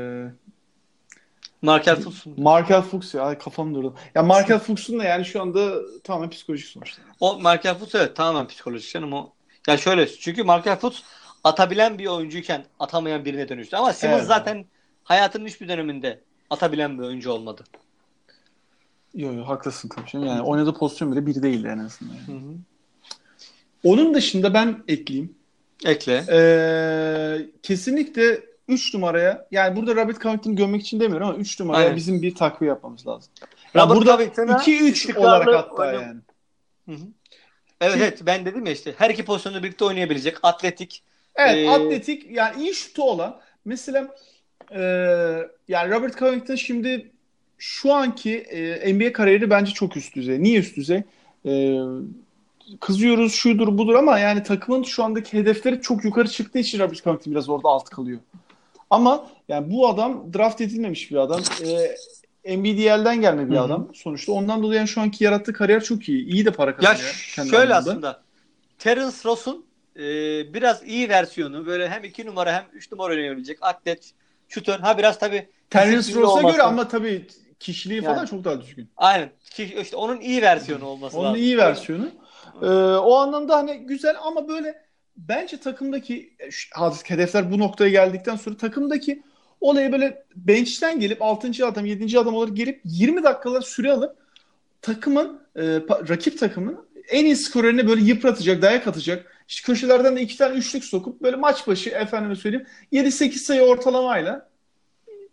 Markel Fuchs. Markel Fuchs ya kafam durdu. Ya Markel Fuchs'un da yani şu anda tamamen psikolojik sonuçta. O Markel Fuchs evet tamamen psikolojik canım o. Ya şöyle çünkü Markel Fuchs atabilen bir oyuncuyken atamayan birine dönüştü. Ama Simmons evet. zaten hayatının hiçbir döneminde atabilen bir oyuncu olmadı. Yok yok haklısın tabii canım. Yani oynadığı pozisyon bile bir değil en azından. Yani. Hı hı. Onun dışında ben ekleyeyim. Ekle. Ee, kesinlikle 3 numaraya yani burada Robert Covington'ı gömmek için demiyorum ama 3 numaraya Aynen. bizim bir takviye yapmamız lazım. Yani burada 2-3 olarak hatta oynam- yani. Hı hı. Evet, Ki, evet ben dedim ya işte her iki pozisyonda birlikte oynayabilecek atletik Evet ee, atletik yani iyi şutu olan. Mesela e, yani Robert Covington şimdi şu anki e, NBA kariyeri bence çok üst düzey. Niye üst düzey? E, kızıyoruz şudur budur ama yani takımın şu andaki hedefleri çok yukarı çıktığı için Robert Covington biraz orada alt kalıyor. Ama yani bu adam draft edilmemiş bir adam. E, NBDL'den gelme bir Hı-hı. adam sonuçta. Ondan dolayı yani şu anki yarattığı kariyer çok iyi. İyi de para kazanıyor. Ya şöyle anlamda. aslında. Terence Ross'un e, biraz iyi versiyonu böyle hem iki numara hem üç numara oynayabilecek atlet, şutör. Ha biraz tabii Terence Ross'a göre ama tabii kişiliği yani. falan çok daha düzgün. Aynen. İşte onun iyi versiyonu olması onun lazım. Onun iyi versiyonu. Ee, o anlamda hani güzel ama böyle bence takımdaki hedefler bu noktaya geldikten sonra takımdaki olayı böyle bench'ten gelip 6. adam 7. adam olarak gelip 20 dakikalar süre alıp takımın e, rakip takımın en iyi skorerine böyle yıpratacak, dayak atacak. Köşelerden de iki tane üçlük sokup böyle maç başı efendime söyleyeyim 7-8 sayı ortalamayla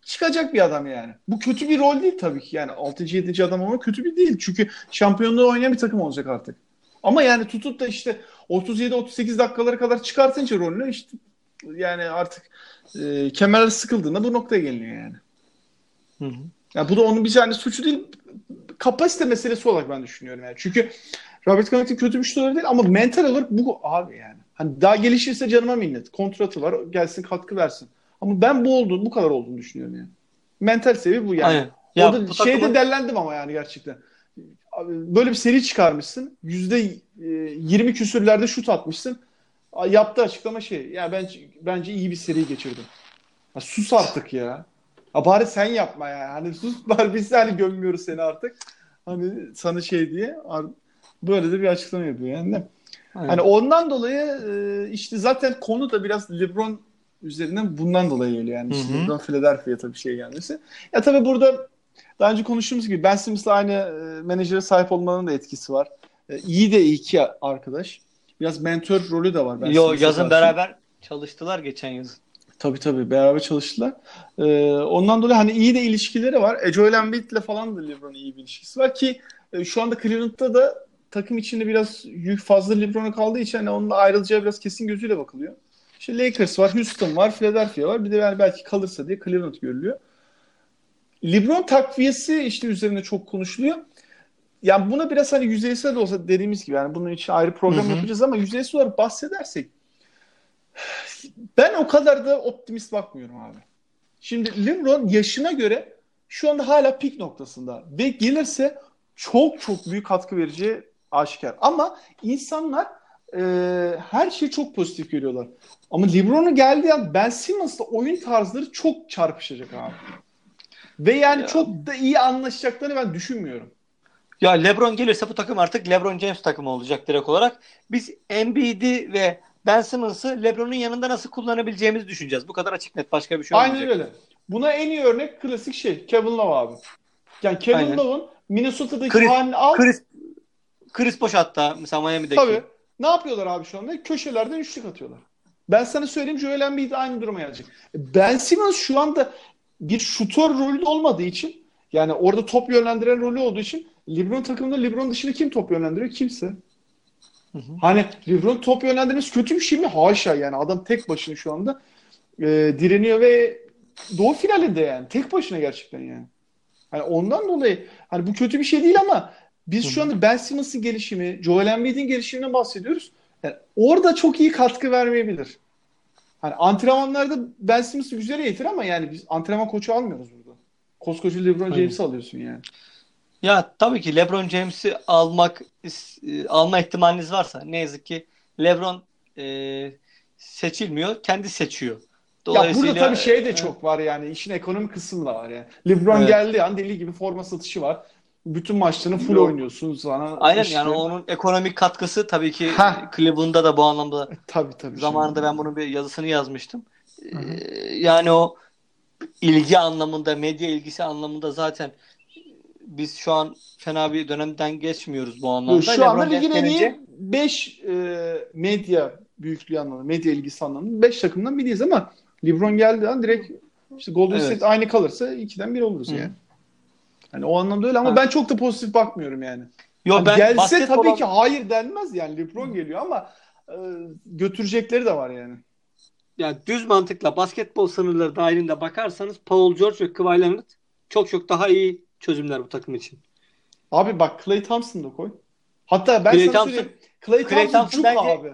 çıkacak bir adam yani. Bu kötü bir rol değil tabii ki. Yani 6. 7. adam olmak kötü bir değil. Çünkü şampiyonluğu oynayan bir takım olacak artık. Ama yani tutup da işte 37-38 dakikalara kadar çıkartınca rolünü işte yani artık e, kemerler sıkıldığında bu noktaya geliniyor yani. Hı hı. Yani bu da onun bir tane suçu değil kapasite meselesi olarak ben düşünüyorum yani. Çünkü Robert Covington kötü bir şutör değil ama mental olarak bu abi yani. Hani daha gelişirse canıma minnet. Kontratı var. Gelsin katkı versin. Ama ben bu olduğunu, bu kadar olduğunu düşünüyorum yani. Mental seviye bu yani. Aynen. Ya, Orada şeyde takımın... derlendim ama yani gerçekten. Böyle bir seri çıkarmışsın. Yüzde e, yirmi küsürlerde şut atmışsın. Yaptığı açıklama şey. Ya ben bence iyi bir seri geçirdim. Ya sus artık ya. ya. Bari sen yapma ya. Hani sus bari biz hani gömmüyoruz seni artık. Hani sana şey diye. Böyle de bir açıklama yapıyor yani. Aynen. Hani ondan dolayı e, işte zaten konu da biraz LeBron üzerinden bundan dolayı geliyor yani. İşte LeBron Philadelphia'ya tabii şey gelmesi. Ya tabii burada daha önce konuştuğumuz gibi Ben Simmons'la aynı e, menajere sahip olmanın da etkisi var. E, iyi de iki arkadaş. Biraz mentor rolü de var. Ben Yo yazın beraber çalıştılar geçen yıl. Tabii tabii beraber çalıştılar. Ee, ondan dolayı hani iyi de ilişkileri var. E, Joel Embiid'le falan da LeBron'un iyi bir ilişkisi var ki e, şu anda Cleveland'da da takım içinde biraz yük fazla LeBron'a kaldığı için hani onunla ayrılacağı biraz kesin gözüyle bakılıyor. İşte Lakers var, Houston var, Philadelphia var. Bir de yani belki kalırsa diye Cleveland görülüyor. LeBron takviyesi işte üzerine çok konuşuluyor. Yani buna biraz hani yüzeysel de olsa dediğimiz gibi yani bunun için ayrı program Hı-hı. yapacağız ama yüzeysel olarak bahsedersek ben o kadar da optimist bakmıyorum abi. Şimdi LeBron yaşına göre şu anda hala pik noktasında ve gelirse çok çok büyük katkı vereceği aşikar. Ama insanlar e, her şeyi çok pozitif görüyorlar. Ama LeBron'un geldiği an Ben Simmons'la oyun tarzları çok çarpışacak abi. Ve yani ya. çok da iyi anlaşacaklarını ben düşünmüyorum. Ya LeBron gelirse bu takım artık LeBron James takımı olacak direkt olarak. Biz Embiid'i ve Ben Simmons'ı LeBron'un yanında nasıl kullanabileceğimizi düşüneceğiz. Bu kadar açık net başka bir şey olmayacak. Aynen öyle. Buna en iyi örnek klasik şey Kevin Love abi. Yani Kevin Love'ın Minnesota'daki Chris, halini al. Chris, Chris Bosh hatta mesela Miami'deki. Tabii. Ne yapıyorlar abi şu anda? Köşelerden üçlük atıyorlar. Ben sana söyleyeyim Joel Embiid aynı duruma gelecek. Ben Simmons şu anda bir şutör rolü olmadığı için yani orada top yönlendiren rolü olduğu için LeBron takımında LeBron dışında kim top yönlendiriyor? Kimse. Hı hı. Hani LeBron top yönlendirmesi kötü bir şey mi? Haşa yani adam tek başına şu anda e, direniyor ve doğu finalinde yani tek başına gerçekten yani. Hani ondan dolayı hani bu kötü bir şey değil ama biz Hı-hı. şu anda Ben Simmons'ın gelişimi, Joel Embiid'in gelişiminden bahsediyoruz. Yani orada çok iyi katkı vermeyebilir. Hani antrenmanlarda Ben Simmons'ı güzel eğitir ama yani biz antrenman koçu almıyoruz burada. Koskoca LeBron James'i alıyorsun yani. Ya tabii ki LeBron James'i almak e, alma ihtimaliniz varsa ne yazık ki LeBron e, seçilmiyor, kendi seçiyor. Ya burada tabii şey de çok var yani işin ekonomik kısmı da var yani. LeBron evet. geldi an deli gibi forma satışı var. Bütün maçlarını full Yok. oynuyorsun sana. Aynen işte... yani onun ekonomik katkısı tabii ki Heh. Cleveland'da da bu anlamda. E, tabii tabii. Zamanında ben bunun bir yazısını yazmıştım. Ee, yani o ilgi anlamında, medya ilgisi anlamında zaten biz şu an fena bir dönemden geçmiyoruz bu anlamda. Şu anda ligin en iyi 5 e, medya büyüklüğü anlamında, medya ilgisi anlamında 5 takımdan biriyiz ama LeBron geldi an direkt işte Golden evet. State aynı kalırsa ikiden bir oluruz Hı. yani. Hani o anlamda öyle ama ha. ben çok da pozitif bakmıyorum yani. Yo, hani ben gelse tabii olan... ki hayır denmez yani LeBron geliyor ama e, götürecekleri de var yani. Ya düz mantıkla basketbol sınırları dahilinde bakarsanız Paul George ve Kawhi Leonard çok çok daha iyi çözümler bu takım için. Abi bak Clay Thompson da koy. Hatta ben Clay sana Thompson, söyleyeyim. Clay Thompson, Clay Thompson bence, abi.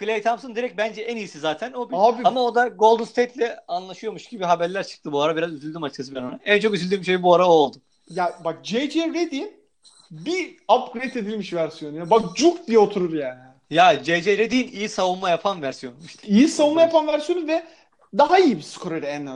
Clay Thompson direkt bence en iyisi zaten. O bir, Abi, ama o da Golden State'le anlaşıyormuş gibi haberler çıktı bu ara. Biraz üzüldüm açıkçası ben ona. En çok üzüldüğüm şey bu ara o oldu. Ya bak J.J. Redick'in bir upgrade edilmiş versiyonu. Ya. Bak cuk diye oturur yani. Ya J.J. Redick'in iyi savunma yapan versiyonu. İşte. İyi savunma yapan versiyonu ve daha iyi bir skorer en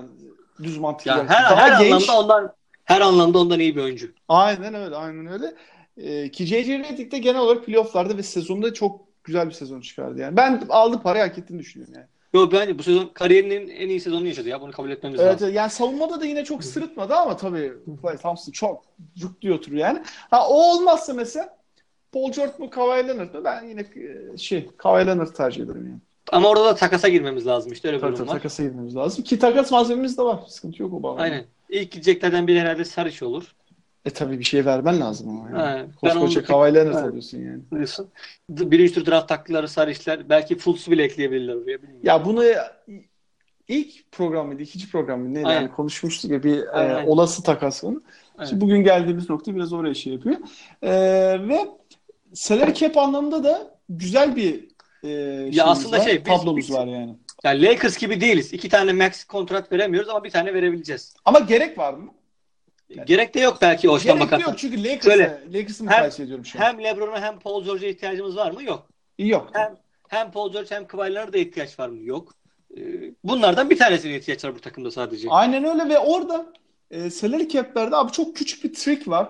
düz mantıklı. Ya her, her anlamda ondan her anlamda ondan iyi bir oyuncu. Aynen öyle, aynen öyle. Ee, ki J.J. Redick de genel olarak playofflarda ve sezonda çok güzel bir sezon çıkardı yani. Ben aldı parayı hak ettiğini düşünüyorum yani. Yok ben bu sezon kariyerinin en iyi sezonunu yaşadı ya. Bunu kabul etmemiz evet, lazım. Yani savunmada da yine çok sırıtmadı ama tabii Thompson çok cuk diye oturuyor yani. Ha o olmazsa mesela Paul George mu Kawhi Leonard mı? Ben yine e, şey Kawhi Leonard tercih ederim yani. Ama orada da takasa girmemiz lazım işte öyle bir durum var. Takasa girmemiz lazım ki takas malzememiz de var. Sıkıntı yok o bağlamda. Aynen. İlk gideceklerden biri herhalde Saric olur. E tabii bir şey vermen lazım ama. Yani. Evet, Koskoca Kawhi Leonard evet. alıyorsun yani. Diyorsun. Birinci tur draft taktıkları Sarışlar belki Fultz'u bile ekleyebilirler oraya. Bilmiyorum. Ya bunu ilk program mıydı, ikinci program mıydı neydi? Yani konuşmuştuk ya bir e, olası takas onu. Şimdi bugün geldiğimiz nokta biraz oraya şey yapıyor. E, ve salary cap anlamında da güzel bir e, ya aslında var, şey tablomuz biz, var yani. Yani Lakers gibi değiliz. İki tane max kontrat veremiyoruz ama bir tane verebileceğiz. Ama gerek var mı? Yani, gerek de yok belki o açıdan bakarsan. Gerek yok çünkü Lakers'ı Lakers'ı mukayese ediyorum şu an. Hem LeBron'a hem Paul George'a ihtiyacımız var mı? Yok. Yok. Hem, hem Paul George hem Kawhi Leonard'a ihtiyaç var mı? Yok. Ee, bunlardan bir tanesine ihtiyaç var bu takımda sadece. Aynen öyle ve orada e, salary cap'lerde abi çok küçük bir trick var.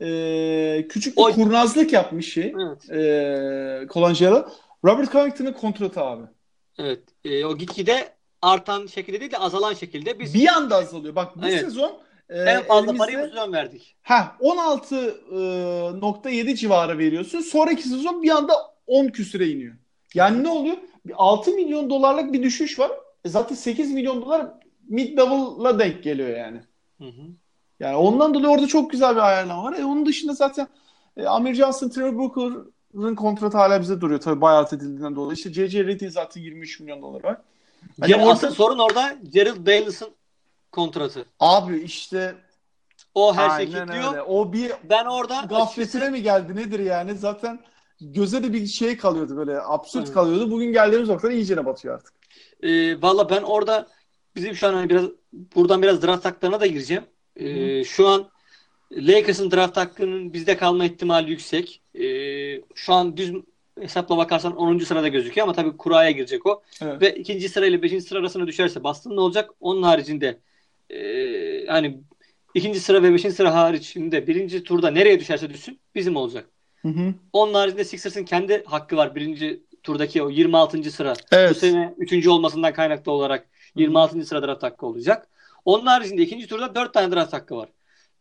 E, küçük bir o... kurnazlık yapmış şey. Evet. E, Colangelo. Robert Covington'ın kontratı abi. Evet. E, o gitgide artan şekilde değil de azalan şekilde biz bir anda azalıyor. Bak bu evet. sezon e, en fazla elimizde, parayı bu sezon verdik. Ha 16.7 e, civarı veriyorsun. Sonraki sezon bir anda 10 küsüre iniyor. Yani ne oluyor? 6 milyon dolarlık bir düşüş var. E zaten 8 milyon dolar mid double'la denk geliyor yani. Hı hı. Yani ondan dolayı orada çok güzel bir ayarlama var. E onun dışında zaten e, Amir Johnson, Trevor Booker'ın kontratı hala bize duruyor. Tabii bayağı edildiğinden dolayı. İşte J.J. Redick'in zaten 23 milyon dolar var. Hani orada... Asıl sorun orada Gerald Bayless'ın kontratı. Abi işte o her şey kilitliyor. Öyle. O bir ben orada gafletine açıkçası... mi geldi nedir yani? Zaten göze de bir şey kalıyordu böyle absürt evet. kalıyordu. Bugün geldiğimiz noktada iyicene batıyor artık. Ee, Valla ben orada bizim şu an hani biraz buradan biraz draft haklarına da gireceğim. Ee, şu an Lakers'ın draft hakkının bizde kalma ihtimali yüksek. Ee, şu an düz hesapla bakarsan 10. sırada gözüküyor ama tabii kuraya girecek o. Evet. Ve ikinci sırayla beşinci sıra arasına düşerse Boston ne olacak? Onun haricinde e, hani ikinci sıra ve beşinci sıra haricinde birinci turda nereye düşerse düşsün bizim olacak. Hı hı. Onun haricinde Sixers'ın kendi hakkı var birinci turdaki o 26. sıra. Evet. Bu sene üçüncü olmasından kaynaklı olarak 26. Hı. sıra draft hakkı olacak. Onun haricinde ikinci turda 4 tane draft hakkı var.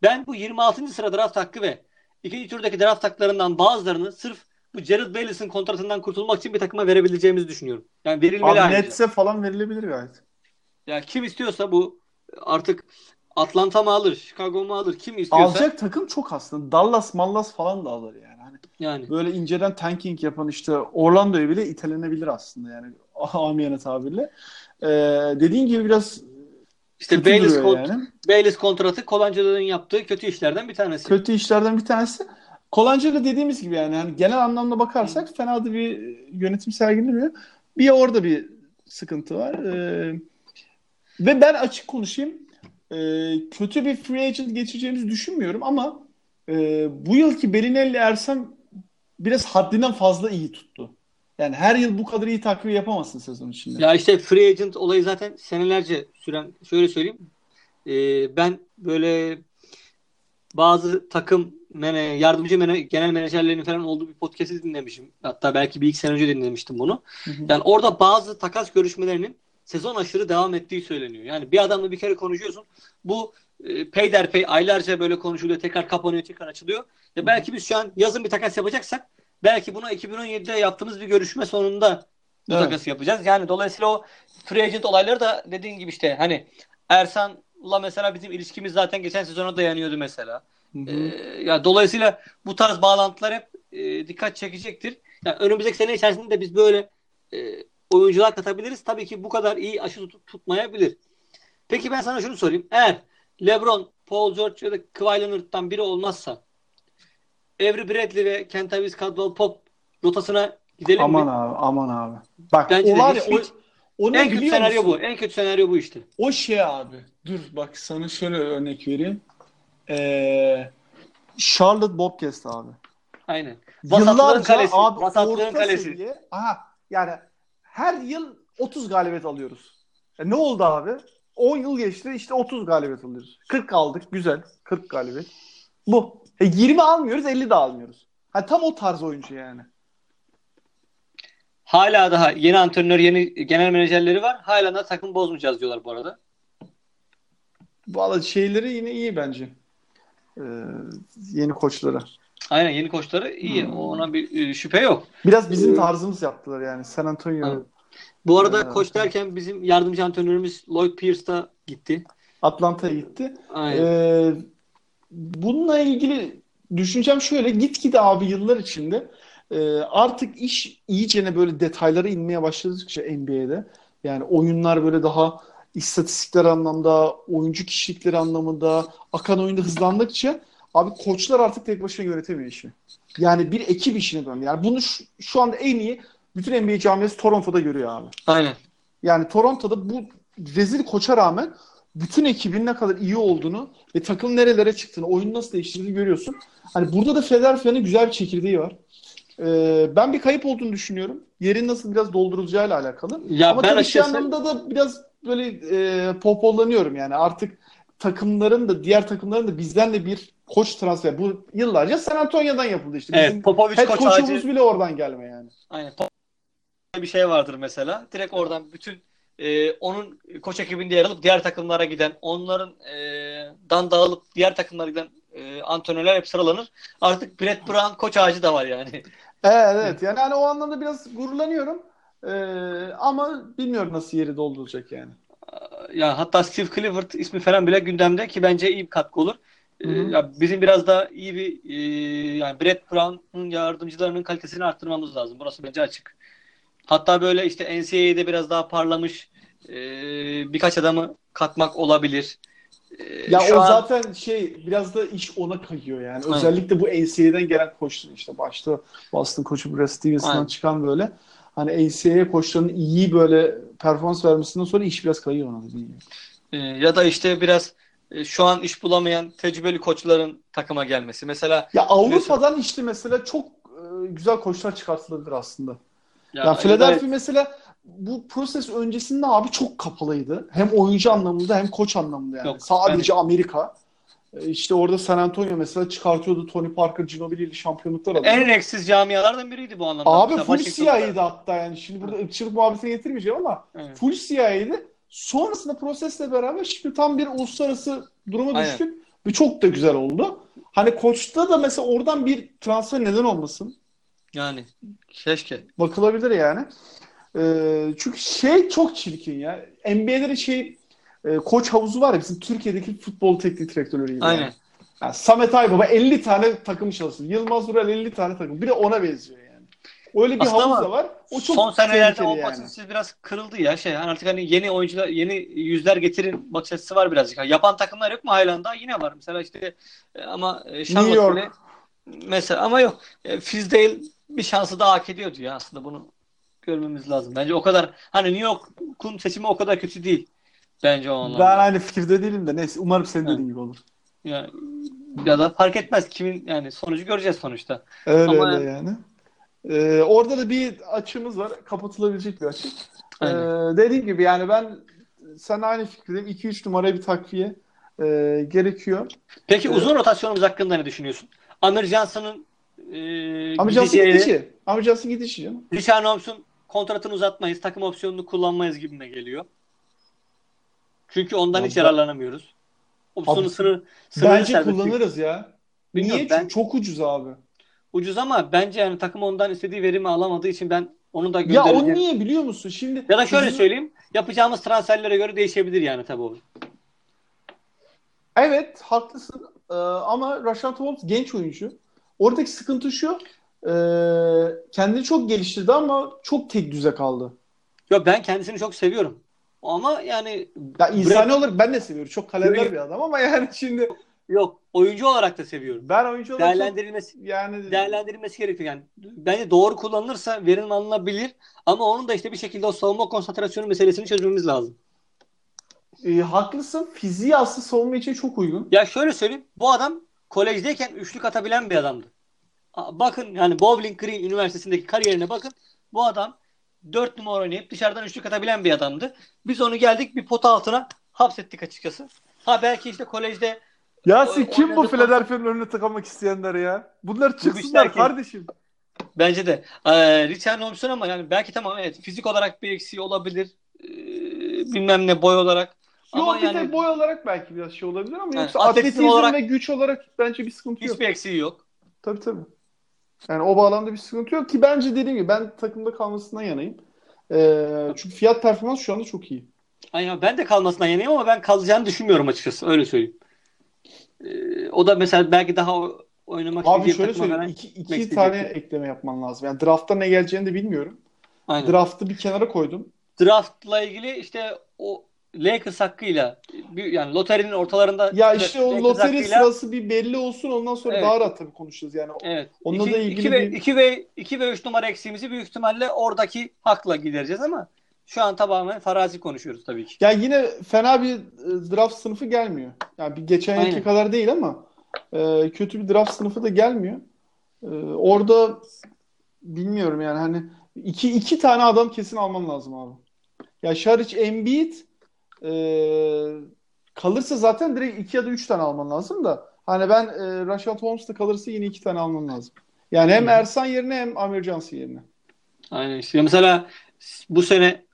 Ben bu 26. sıra draft hakkı ve ikinci turdaki draft haklarından bazılarını sırf bu Jared Bayless'in kontratından kurtulmak için bir takıma verebileceğimizi düşünüyorum. Yani verilmeli Abi Nets'e falan verilebilir gayet. Ya kim istiyorsa bu artık Atlanta mı alır, Chicago mu alır, kim istiyorsa. Alacak takım çok aslında. Dallas, Mallas falan da alır yani. Hani yani. Böyle inceden tanking yapan işte Orlando'yu bile itelenebilir aslında yani. Amiyane tabirle. Ee, dediğin gibi biraz işte Bayless, kont- yani. Bayless kontratı Colangelo'nun yaptığı kötü işlerden bir tanesi. Kötü işlerden bir tanesi. Colangelo dediğimiz gibi yani hani genel anlamda bakarsak fena da bir yönetim sergilemiyor. Bir orada bir sıkıntı var. Ee, ve ben açık konuşayım. Ee, kötü bir free agent geçeceğimizi düşünmüyorum ama e, bu yılki Belinelli Ersem biraz haddinden fazla iyi tuttu. Yani her yıl bu kadar iyi takviye yapamazsın sezon içinde. Ya işte free agent olayı zaten senelerce süren şöyle söyleyeyim. Ee, ben böyle bazı takım mene, yardımcı mene, genel menajerlerinin falan olduğu bir podcast'i dinlemişim. Hatta belki bir iki sene önce dinlemiştim bunu. Hı hı. Yani orada bazı takas görüşmelerinin sezon aşırı devam ettiği söyleniyor. Yani bir adamla bir kere konuşuyorsun. Bu e, peyderpey aylarca böyle konuşuluyor. Tekrar kapanıyor, tekrar açılıyor. Ya belki biz şu an yazın bir takas yapacaksak belki buna 2017'de yaptığımız bir görüşme sonunda bu evet. takası yapacağız. Yani dolayısıyla o free agent olayları da dediğin gibi işte hani Ersan'la mesela bizim ilişkimiz zaten geçen sezona dayanıyordu mesela. Ee, ya dolayısıyla bu tarz bağlantılar hep e, dikkat çekecektir. Yani önümüzdeki sene içerisinde de biz böyle e, oyuncular katabiliriz. Tabii ki bu kadar iyi aşı tut, tutmayabilir. Peki ben sana şunu sorayım. Eğer LeBron, Paul George ya da Kawhi Leonard'dan biri olmazsa Avery Bradley ve Kentavious Caldwell Pop rotasına gidelim aman mi? Aman abi, aman abi. Bak Bence o var ya, o, o en kötü senaryo musun? bu. En kötü senaryo bu işte. O şey abi. Dur bak sana şöyle örnek vereyim. Ee, Charlotte Bobcats abi. Aynen. Vasatlığın kalesi. Abi, Vasatlığın kalesi. Seviye, aha, yani her yıl 30 galibiyet alıyoruz. E ne oldu abi? 10 yıl geçti işte 30 galibiyet alıyoruz. 40 aldık güzel. 40 galibiyet. Bu. E 20 almıyoruz 50 de almıyoruz. Ha, tam o tarz oyuncu yani. Hala daha yeni antrenör, yeni genel menajerleri var. Hala da takım bozmayacağız diyorlar bu arada. Valla şeyleri yine iyi bence. Ee, yeni koçları. Aynen yeni koçları iyi. Hmm. Ona bir e, şüphe yok. Biraz bizim ee, tarzımız yaptılar yani. San Antonio. Evet. Bu arada ee, koç derken bizim yardımcı antrenörümüz Lloyd Pierce da gitti. Atlanta'ya gitti. Aynen. Ee, bununla ilgili düşüncem şöyle gitgide abi yıllar içinde e, artık iş iyicene böyle detaylara inmeye başladıkça NBA'de yani oyunlar böyle daha istatistikler anlamda, oyuncu kişilikleri anlamında akan oyunda hızlandıkça abi koçlar artık tek başına yönetemiyor işi. Yani bir ekip işine dön. Yani bunu şu, şu anda en iyi bütün NBA camiası Toronto'da görüyor abi. Aynen. Yani Toronto'da bu rezil koça rağmen bütün ekibin ne kadar iyi olduğunu ve takım nerelere çıktığını, oyunu nasıl değiştirdiğini görüyorsun. Hani burada da Philadelphia'nın güzel bir çekirdeği var. Ee, ben bir kayıp olduğunu düşünüyorum. Yerin nasıl biraz doldurulacağıyla alakalı. Ya Ama ben tabii şey anlamda da biraz böyle e, popollanıyorum yani. Artık takımların da diğer takımların da bizden de bir koç transfer. Bu yıllarca San Antonio'dan yapıldı işte. Bizim evet, Popovic head koç koçumuz bile oradan gelme yani. Aynen. Bir şey vardır mesela. Direkt oradan bütün e, onun koç ekibinde yer alıp diğer takımlara giden, onların e, dan dağılıp diğer takımlara giden e, antrenörler hep sıralanır. Artık Brett Brown koç ağacı da var yani. Evet, evet. Yani hani o anlamda biraz gururlanıyorum. Ee, ama bilmiyorum nasıl yeri dolduracak yani. Ya hatta Steve Clifford ismi falan bile gündemde ki bence iyi bir katkı olur. Ee, ya bizim biraz da iyi bir e, yani Brett Brown'un yardımcılarının kalitesini arttırmamız lazım. Burası bence açık. Hatta böyle işte NCAA'de biraz daha parlamış e, birkaç adamı katmak olabilir. E, ya o an... zaten şey biraz da iş ona kayıyor yani. Aynen. Özellikle bu NCAA'den gelen koçlar işte başta Boston koçu Brad Stevenson'dan çıkan böyle hani NCAA koçlarının iyi böyle performans vermesinden sonra iş biraz kayıyor ona dediğin gibi. E, ya da işte biraz e, şu an iş bulamayan tecrübeli koçların takıma gelmesi. Mesela ya Avrupa'dan mesela... işte mesela çok e, güzel koçlar çıkartılabilir aslında. Ya, ya Philadelphia evet. mesela bu proses öncesinde abi çok kapalıydı. Hem oyuncu anlamında hem koç anlamında yani. Yok, Sadece ben... Amerika. E, işte orada San Antonio mesela çıkartıyordu Tony Parker, Ginobili şampiyonluklar aldı. En reksiz camialardan biriydi bu anlamda. Abi full CIA'ydı hatta yani. Şimdi burada ırkçılık muhabbetine getirmeyeceğim ama evet. full CIA'ydı. Sonrasında prosesle beraber şimdi tam bir uluslararası duruma düştük. Aynen. Ve çok da güzel oldu. Hani koçta da mesela oradan bir transfer neden olmasın? Yani keşke. Bakılabilir yani. Ee, çünkü şey çok çirkin ya. NBA'lerin şey e, koç havuzu var ya bizim Türkiye'deki futbol teknik direktörleri gibi. Aynen. Yani. Yani Samet Aybaba 50 tane takım çalışıyor. Yılmaz Vural 50 tane takım. Bir de ona benziyor yani. Öyle bir Aslında havuz da var. O çok son senelerde o bakış yani. biraz kırıldı ya. Şey hani artık hani yeni oyuncular, yeni yüzler getirin bakış açısı var birazcık. Yani yapan takımlar yok mu hala daha? Yine var. Mesela işte e, ama e, New York mesela ama yok. Fizdale bir şansı daha hak ediyordu ya aslında bunu görmemiz lazım. Bence o kadar hani New York'un seçimi o kadar kötü değil. Bence o anlamda. Ben aynı fikirde değilim de neyse umarım senin dediğin gibi olur. Ya, ya da fark etmez kimin yani sonucu göreceğiz sonuçta. Öyle Ama öyle yani. Ee, orada da bir açımız var. Kapatılabilecek bir açı. Ee, dediğim gibi yani ben sen aynı fikirdeyim. 2-3 numaraya bir takviye e, gerekiyor. Peki ee, uzun rotasyonumuz hakkında ne düşünüyorsun? Amir Johnson'ın e, Amir Johnson gidişi. Amir Johnson gidişi canım. Richard Holmes'un kontratını uzatmayız, takım opsiyonunu kullanmayız gibime geliyor. Çünkü ondan ya hiç yararlanamıyoruz. Opsiyonu sınır, sınır Bence kullanırız ya. Bilmiyorum, Niye? Ben, çok, çok ucuz abi. Ucuz ama bence yani takım ondan istediği verimi alamadığı için ben onu da göndereceğim. Ya o niye biliyor musun? Şimdi Ya da şöyle bizim... söyleyeyim. Yapacağımız transferlere göre değişebilir yani tabii o. Evet haklısın ee, ama Rashad Holmes genç oyuncu. Oradaki sıkıntı şu e, kendini çok geliştirdi ama çok tek düze kaldı. Yok ben kendisini çok seviyorum. Ama yani ya insani olarak ben de seviyorum. Çok kalender bir adam ama yani şimdi yok oyuncu olarak da seviyorum. Ben oyuncu olarak değerlendirilmesi yani değerlendirilmesi gerekiyor yani. Bence doğru kullanılırsa verim alınabilir ama onun da işte bir şekilde o savunma konsantrasyonu meselesini çözmemiz lazım. E, haklısın. Fiziği aslında savunma için çok uygun. Ya şöyle söyleyeyim. Bu adam kolejdeyken üçlük atabilen bir adamdı. Bakın yani Bowling Green Üniversitesi'ndeki kariyerine bakın. Bu adam 4 numara oynayıp dışarıdan üçlük atabilen bir adamdı. Biz onu geldik bir pot altına hapsettik açıkçası. Ha belki işte kolejde Yasin kim bu Philadelphia'nın önüne tıkamak isteyenler ya? Bunlar çıksınlar kardeşim. Bence de. Ee, Richard Holmes'un ama yani belki tamam evet fizik olarak bir eksiği olabilir. Ee, bilmem ne boy olarak. Yok ama bir yani, boy olarak belki biraz şey olabilir ama yani, yoksa atletizm olarak, ve güç olarak bence bir sıkıntı hiçbir yok. Hiçbir eksiği yok. Tabii tabii. Yani o bağlamda bir sıkıntı yok ki bence dediğim gibi ben takımda kalmasından yanayım. Ee, çünkü fiyat performans şu anda çok iyi. Aynen ben de kalmasından yanayım ama ben kalacağını düşünmüyorum açıkçası öyle söyleyeyim. Ee, o da mesela belki daha oynamak Abi şöyle söyleyeyim. İki, iki tane ekleme yapman lazım. Yani draftta ne geleceğini de bilmiyorum. Aynen. Draft'ı bir kenara koydum. Draft'la ilgili işte o Lakers hakkıyla yani loterinin ortalarında ya işte o Lakers loteri hakkıyla, sırası bir belli olsun ondan sonra evet. daha rahat tabii konuşacağız yani. Evet. Onunla iki, da ilgili 2 ve, bir... 2 ve 2 ve 3 numara eksiğimizi büyük ihtimalle oradaki hakla gidereceğiz ama şu an tamamen farazi konuşuyoruz tabii ki. Ya yine fena bir e, draft sınıfı gelmiyor. Yani bir geçen yılki kadar değil ama e, kötü bir draft sınıfı da gelmiyor. E, orada bilmiyorum yani hani iki, iki tane adam kesin alman lazım abi. Ya Şariç Embiid e, kalırsa zaten direkt iki ya da üç tane alman lazım da hani ben e, Rashad Holmes da kalırsa yine iki tane alman lazım. Yani hem Ersan yerine hem Amir Johnson yerine. Aynen işte mesela bu sene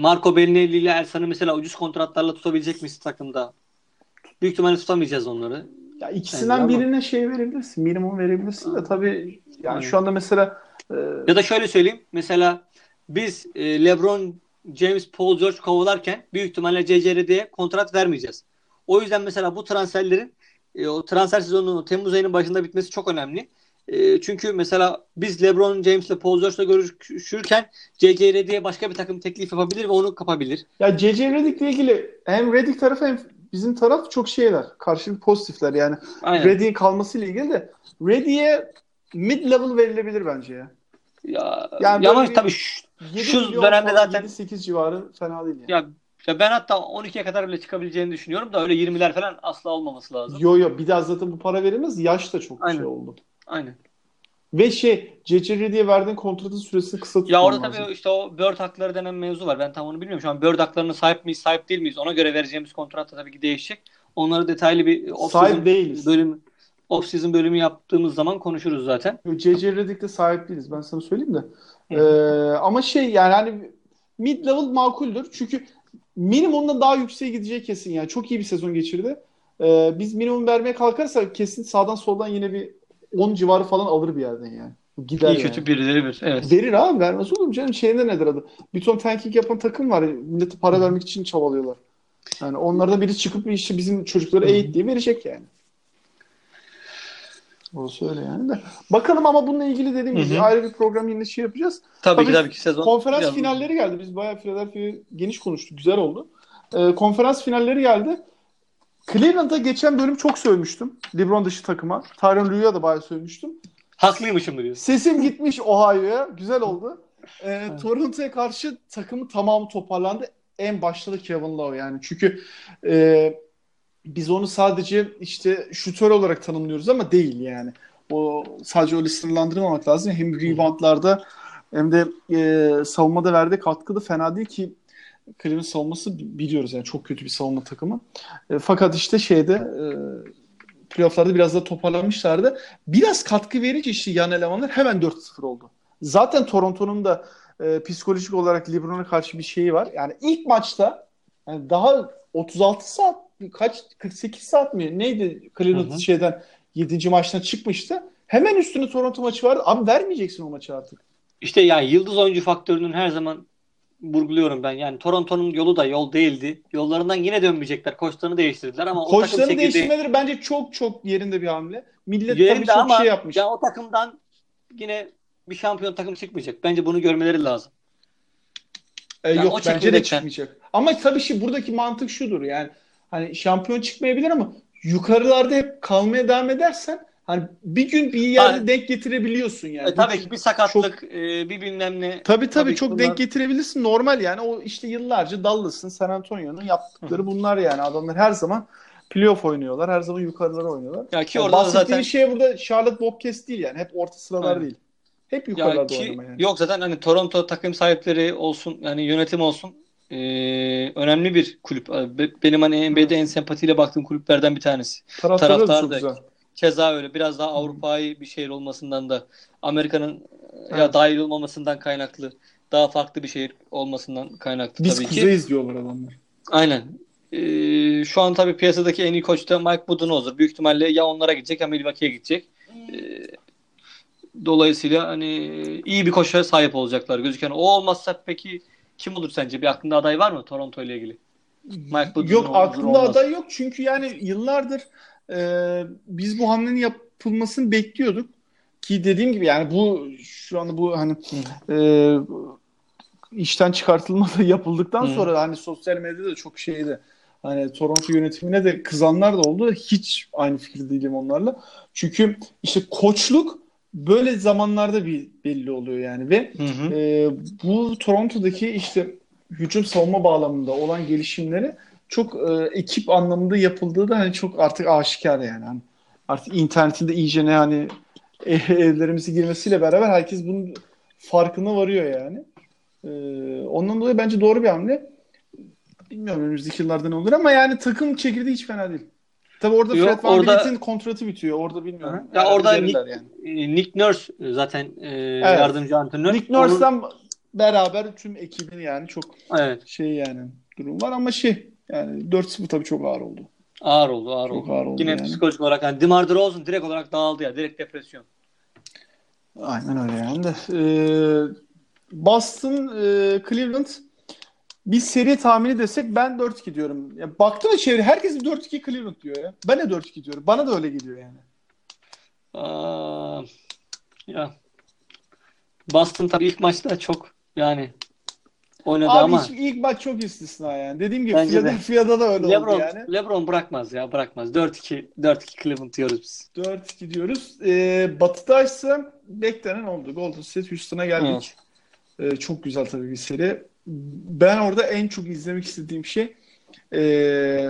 Marco Bellinelli ile Ersan'ı mesela ucuz kontratlarla tutabilecek misin takımda? Büyük ihtimalle tutamayacağız onları. Ya ikisinden Bence birine ama... şey verebilirsin. Minimum verebilirsin de tabii yani Aynen. şu anda mesela e... ya da şöyle söyleyeyim. Mesela biz e, LeBron James, Paul George kovalarken büyük ihtimalle CCRD'ye kontrat vermeyeceğiz. O yüzden mesela bu transferlerin e, o transfer sezonunun Temmuz ayının başında bitmesi çok önemli. E, çünkü mesela biz LeBron James ile Paul George'la görüşürken C.C. Redick'e başka bir takım teklif yapabilir ve onu kapabilir. Ya C.C. Redick'le ilgili hem Redick tarafı hem bizim taraf çok şeyler. Karşılık pozitifler yani. Redick'in kalmasıyla ilgili de Redick'e mid level verilebilir bence ya. Ya, yani ama tabii şu, şu dönemde zaten 7-8 civarı fena değil yani. Ya ya ben hatta 12'ye kadar bile çıkabileceğini düşünüyorum da öyle 20'ler falan asla olmaması lazım. Yo yo bir daha zaten bu para verilmez. Yaş da çok Aynen. şey oldu. Aynen. Ve şey CCR diye verdiğin kontratın süresini kısa tutman Ya orada lazım. tabii işte o Bird hakları denen mevzu var. Ben tam onu bilmiyorum. Şu an Bird haklarına sahip miyiz, sahip değil miyiz? Ona göre vereceğimiz kontrat da tabii ki değişecek. Onları detaylı bir sahip değiliz. Bölüm, off-season bölümü yaptığımız zaman konuşuruz zaten. CC Redick'te sahip değiliz. Ben sana söyleyeyim de. Ee, ama şey yani hani mid level makuldür. Çünkü minimumda daha yükseğe gideceği kesin yani. Çok iyi bir sezon geçirdi. Ee, biz minimum vermeye kalkarsak kesin sağdan soldan yine bir 10 civarı falan alır bir yerden yani. Gider İyi yani. kötü birileri bir. Evet. Verir abi vermez olur mu canım? Şeyinde nedir adı? Bir ton tanking yapan takım var. Millete para vermek için çabalıyorlar. Yani onlardan biri çıkıp işte bizim çocukları eğit diye verecek yani. O söyle yani de. Bakalım ama bununla ilgili dediğim gibi ayrı bir program yine şey yapacağız. Tabii, tabii ki tabii ki sezon. Konferans biraz finalleri geldi. Biz bayağı Philadelphia geniş konuştuk. Güzel oldu. Ee, konferans finalleri geldi. Cleveland'a geçen bölüm çok sövmüştüm. LeBron dışı takıma. Tyron Lue'ya da bayağı sövmüştüm. Haklıymışım diyor. Sesim gitmiş Ohio'ya. Güzel oldu. Ee. Toronto'ya karşı takımı tamamı toparlandı. En başta da Kevin Love yani. Çünkü e, biz onu sadece işte şutör olarak tanımlıyoruz ama değil yani. O sadece öyle sınırlandırmamak lazım. Hem reboundlarda hem de e, savunmada verdiği katkı da fena değil ki Cleveland savunması biliyoruz yani çok kötü bir savunma takımı. E, fakat işte şeyde e, playofflarda biraz da toparlanmışlardı. Biraz katkı verince işte yan elemanlar hemen 4-0 oldu. Zaten Toronto'nun da e, psikolojik olarak LeBron'a karşı bir şeyi var. Yani ilk maçta yani daha 36 saat kaç 48 saat mi neydi Cleveland şeyden 7. maçtan çıkmıştı. Hemen üstüne Toronto maçı vardı. Abi vermeyeceksin o maçı artık. İşte yani yıldız oyuncu faktörünün her zaman vurguluyorum ben. Yani Toronto'nun yolu da yol değildi. Yollarından yine dönmeyecekler. Koçlarını değiştirdiler ama Koçlarını çekirdeği... değiştirmeleri bence çok çok yerinde bir hamle. Millet yerinde tabii çok ama şey yapmış. Ya o takımdan yine bir şampiyon takım çıkmayacak. Bence bunu görmeleri lazım. Ee, yani yok bence de çıkmayacak. Ama tabii şey buradaki mantık şudur yani hani şampiyon çıkmayabilir ama yukarılarda hep kalmaya devam edersen hani bir gün bir yerde ha. denk getirebiliyorsun yani. E, tabii ki bir sakatlık, çok, e, bir bilmem ne. Tabii tabii, tabii çok bunlar... denk getirebilirsin. Normal yani o işte yıllarca Dallas'ın, San Antonio'nun yaptıkları Hı. bunlar yani. Adamlar her zaman playoff oynuyorlar. Her zaman yukarılara oynuyorlar. Ya ki orada yani zaten şey burada Charlotte Bobcats değil yani. Hep orta sıralar Aynen. değil. Hep yukarılarda ya ki, oynama yani. Yok zaten hani Toronto takım sahipleri olsun yani yönetim olsun e, önemli bir kulüp. Benim hani NBA'de en sempatiyle baktığım kulüplerden bir tanesi. Taraftar da güzel. Keza öyle. Biraz daha Avrupa'yı bir şehir olmasından da Amerika'nın evet. ya dahil olmamasından kaynaklı. Daha farklı bir şehir olmasından kaynaklı Biz tabii ki. Biz kuzeyiz diyorlar adamlar. Aynen. Ee, şu an tabii piyasadaki en iyi koç da Mike Budenholzer. Büyük ihtimalle ya onlara gidecek ya Milwaukee'ye gidecek. Ee, dolayısıyla hani iyi bir koça sahip olacaklar gözüken. O olmazsa peki kim olur sence? Bir aklında aday var mı Toronto ile ilgili? Mike Budenholzer Yok aklımda olmaz. aday yok çünkü yani yıllardır e, biz bu hamlenin yapılmasını bekliyorduk. Ki dediğim gibi yani bu şu anda bu hani e, işten çıkartılma da yapıldıktan Hı. sonra hani sosyal medyada da çok şeydi. Hani Toronto yönetimine de kızanlar da oldu. Hiç aynı fikirde değilim onlarla. Çünkü işte koçluk böyle zamanlarda bir belli oluyor yani ve hı hı. E, bu Toronto'daki işte hücum savunma bağlamında olan gelişimleri çok e, ekip anlamında yapıldığı da hani çok artık aşikar yani. Hani artık internetinde iyice ne hani evlerimizi girmesiyle beraber herkes bunun farkına varıyor yani. E, ondan dolayı bence doğru bir hamle. Bilmiyorum önümüzdeki yıllarda ne olur ama yani takım çekirdeği hiç fena değil. Tabi orada Yok, Fred Van orada... kontratı bitiyor. Orada bilmiyorum. Ya orada Nick, yani. E, Nick Nurse zaten e, evet. yardımcı antrenör. Nick Nurse'dan Onun... beraber tüm ekibin yani çok evet. şey yani durum var ama şey yani 4-0 tabii çok ağır oldu. Ağır oldu, ağır çok oldu. Ağır oldu Yine yani. psikolojik olarak yani DeMar DeRozan direkt olarak dağıldı ya. Direkt depresyon. Aynen öyle yani de. Ee, Boston, e, Cleveland bir seri tahmini desek ben 4-2 diyorum. Ya baktım da çevre herkes 4-2 Cleveland diyor ya. Ben de 4-2 diyorum. Bana da öyle geliyor yani. Aa, ya Boston tabii ilk maçta çok yani oynadı Abi ama. Abi ilk maç çok istisna yani. Dediğim gibi Philadelphia'da da öyle Lebron, oldu yani. Lebron bırakmaz ya bırakmaz. 4-2 4-2 Cleveland diyoruz biz. 4-2 diyoruz. Ee, batı'da ise beklenen oldu. Golden State Houston'a geldik. Evet. Ee, çok güzel tabii bir seri ben orada en çok izlemek istediğim şey e,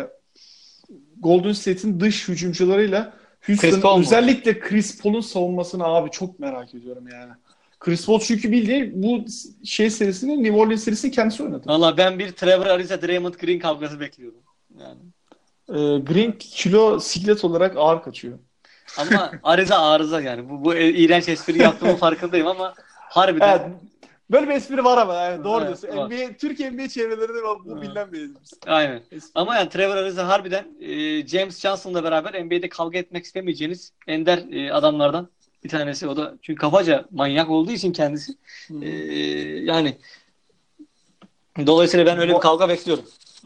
Golden State'in dış hücumcularıyla Houston özellikle Chris Paul'un savunmasını abi çok merak ediyorum yani. Chris Paul çünkü bildiğin bu şey serisini New Orleans serisini kendisi oynadı. Valla ben bir Trevor Ariza Draymond Green kavgası bekliyorum. Yani. Ee, Green kilo siklet olarak ağır kaçıyor. Ama Ariza arıza yani. Bu, bu iğrenç espri yaptığımın farkındayım ama harbiden evet, Böyle bir espri var ama yani doğru evet, diyorsun. Var. NBA, Türkiye NBA çevrelerinde bu bilinen bir espri. Aynen. Espri. Ama yani Trevor Ariza harbiden e, James Johnson'la beraber NBA'de kavga etmek istemeyeceğiniz ender e, adamlardan bir tanesi. O da çünkü kafaca manyak olduğu için kendisi. E, yani dolayısıyla ben öyle bir kavga bekliyorum.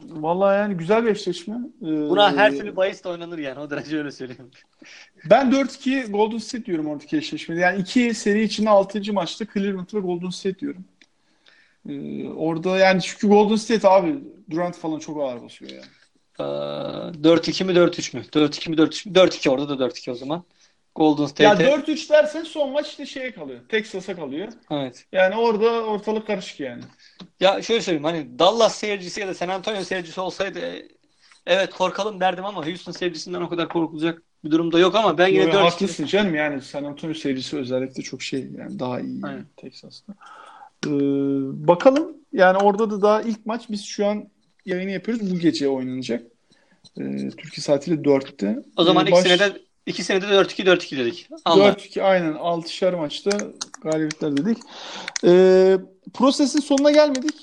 Vallahi yani güzel bir eşleşme. Ee, Buna her türlü bahis de oynanır yani. O derece öyle söyleyeyim. Ben 4-2 Golden State diyorum oradaki eşleşmede. Yani iki seri içinde 6. maçta Cleveland ve Golden State diyorum. Ee, orada yani çünkü Golden State abi Durant falan çok ağır basıyor yani. Ee, 4-2 mi 4-3 mü? 4-2 mi 4-3 mü? 4-2 orada da 4-2 o zaman. Golden State'e. Ya 4-3 dersen son maç işte şeye kalıyor. Texas'a kalıyor. Evet. Yani orada ortalık karışık yani. Ya şöyle söyleyeyim hani Dallas seyircisi ya da San Antonio seyircisi olsaydı evet korkalım derdim ama Houston seyircisinden o kadar korkulacak bir durumda yok ama ben yine Yo, 4 Haklısın canım yani San Antonio seyircisi özellikle çok şey yani daha iyi Aynen. Texas'ta. Ee, bakalım yani orada da daha ilk maç biz şu an yayını yapıyoruz. Bu gece oynanacak. Ee, Türkiye saatiyle 4'te. O zaman ee, baş... ikisine de İki senede 4-2 4-2 dedik. Allah. 4-2 aynen 6'şer maçta galibiyetler dedik. Ee, prosesin sonuna gelmedik.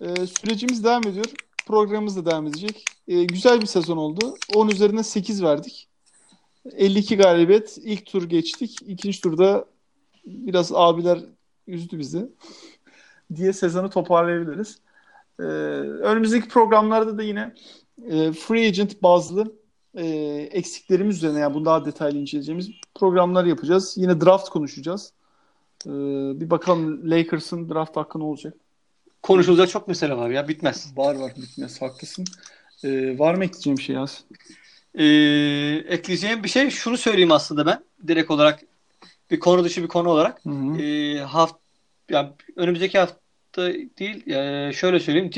Ee, sürecimiz devam ediyor. Programımız da devam edecek. Ee, güzel bir sezon oldu. 10 üzerine 8 verdik. 52 galibiyet. İlk tur geçtik. İkinci turda biraz abiler üzdü bizi diye sezonu toparlayabiliriz. Ee, önümüzdeki programlarda da yine e, free agent bazlı e, eksiklerimiz üzerine yani bunu daha detaylı inceleyeceğimiz programlar yapacağız. Yine draft konuşacağız. E, bir bakalım Lakers'ın draft hakkı ne olacak? Konuşulacak çok mesele var ya bitmez. Var var bitmez haklısın. E, var mı ekleyeceğim bir şey az? E, ekleyeceğim bir şey şunu söyleyeyim aslında ben direkt olarak bir konu dışı bir konu olarak. Hı hı. E, haft yani önümüzdeki hafta değil e, şöyle söyleyeyim.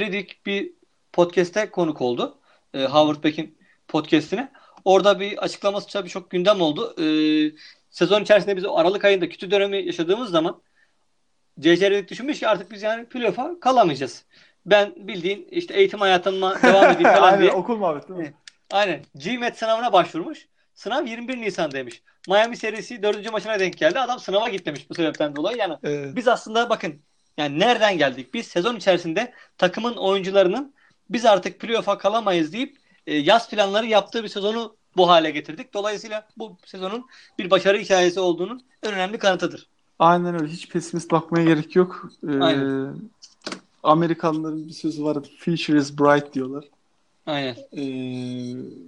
Redick bir podcast'te konuk oldu. E, Howard Beck'in podcast'ine. Orada bir açıklaması tabii çok gündem oldu. Ee, sezon içerisinde biz Aralık ayında kötü dönemi yaşadığımız zaman CCR'lik düşünmüş ki artık biz yani playoff'a kalamayacağız. Ben bildiğin işte eğitim hayatıma devam edeyim falan Aynen, diye. okul muhabbeti değil mi? Aynen. GMAT sınavına başvurmuş. Sınav 21 Nisan demiş. Miami serisi 4. maçına denk geldi. Adam sınava gitmemiş bu sebepten dolayı. Yani evet. biz aslında bakın yani nereden geldik? Biz sezon içerisinde takımın oyuncularının biz artık playoff'a kalamayız deyip yaz planları yaptığı bir sezonu bu hale getirdik. Dolayısıyla bu sezonun bir başarı hikayesi olduğunun en önemli kanıtıdır. Aynen öyle. Hiç pesimist bakmaya gerek yok. Ee, Aynen. Amerikanların bir sözü var. Future is bright diyorlar. Aynen. Ee,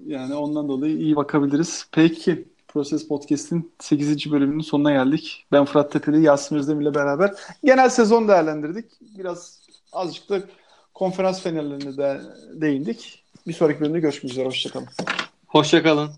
yani ondan dolayı iyi bakabiliriz. Peki. Proses Podcast'in 8. bölümünün sonuna geldik. Ben Fırat Tepeli, Yasin Özdemir ile beraber genel sezon değerlendirdik. Biraz azıcık da konferans finallerine de değindik. Bir sonraki bölümde görüşmek üzere. Hoşçakalın. Hoşçakalın.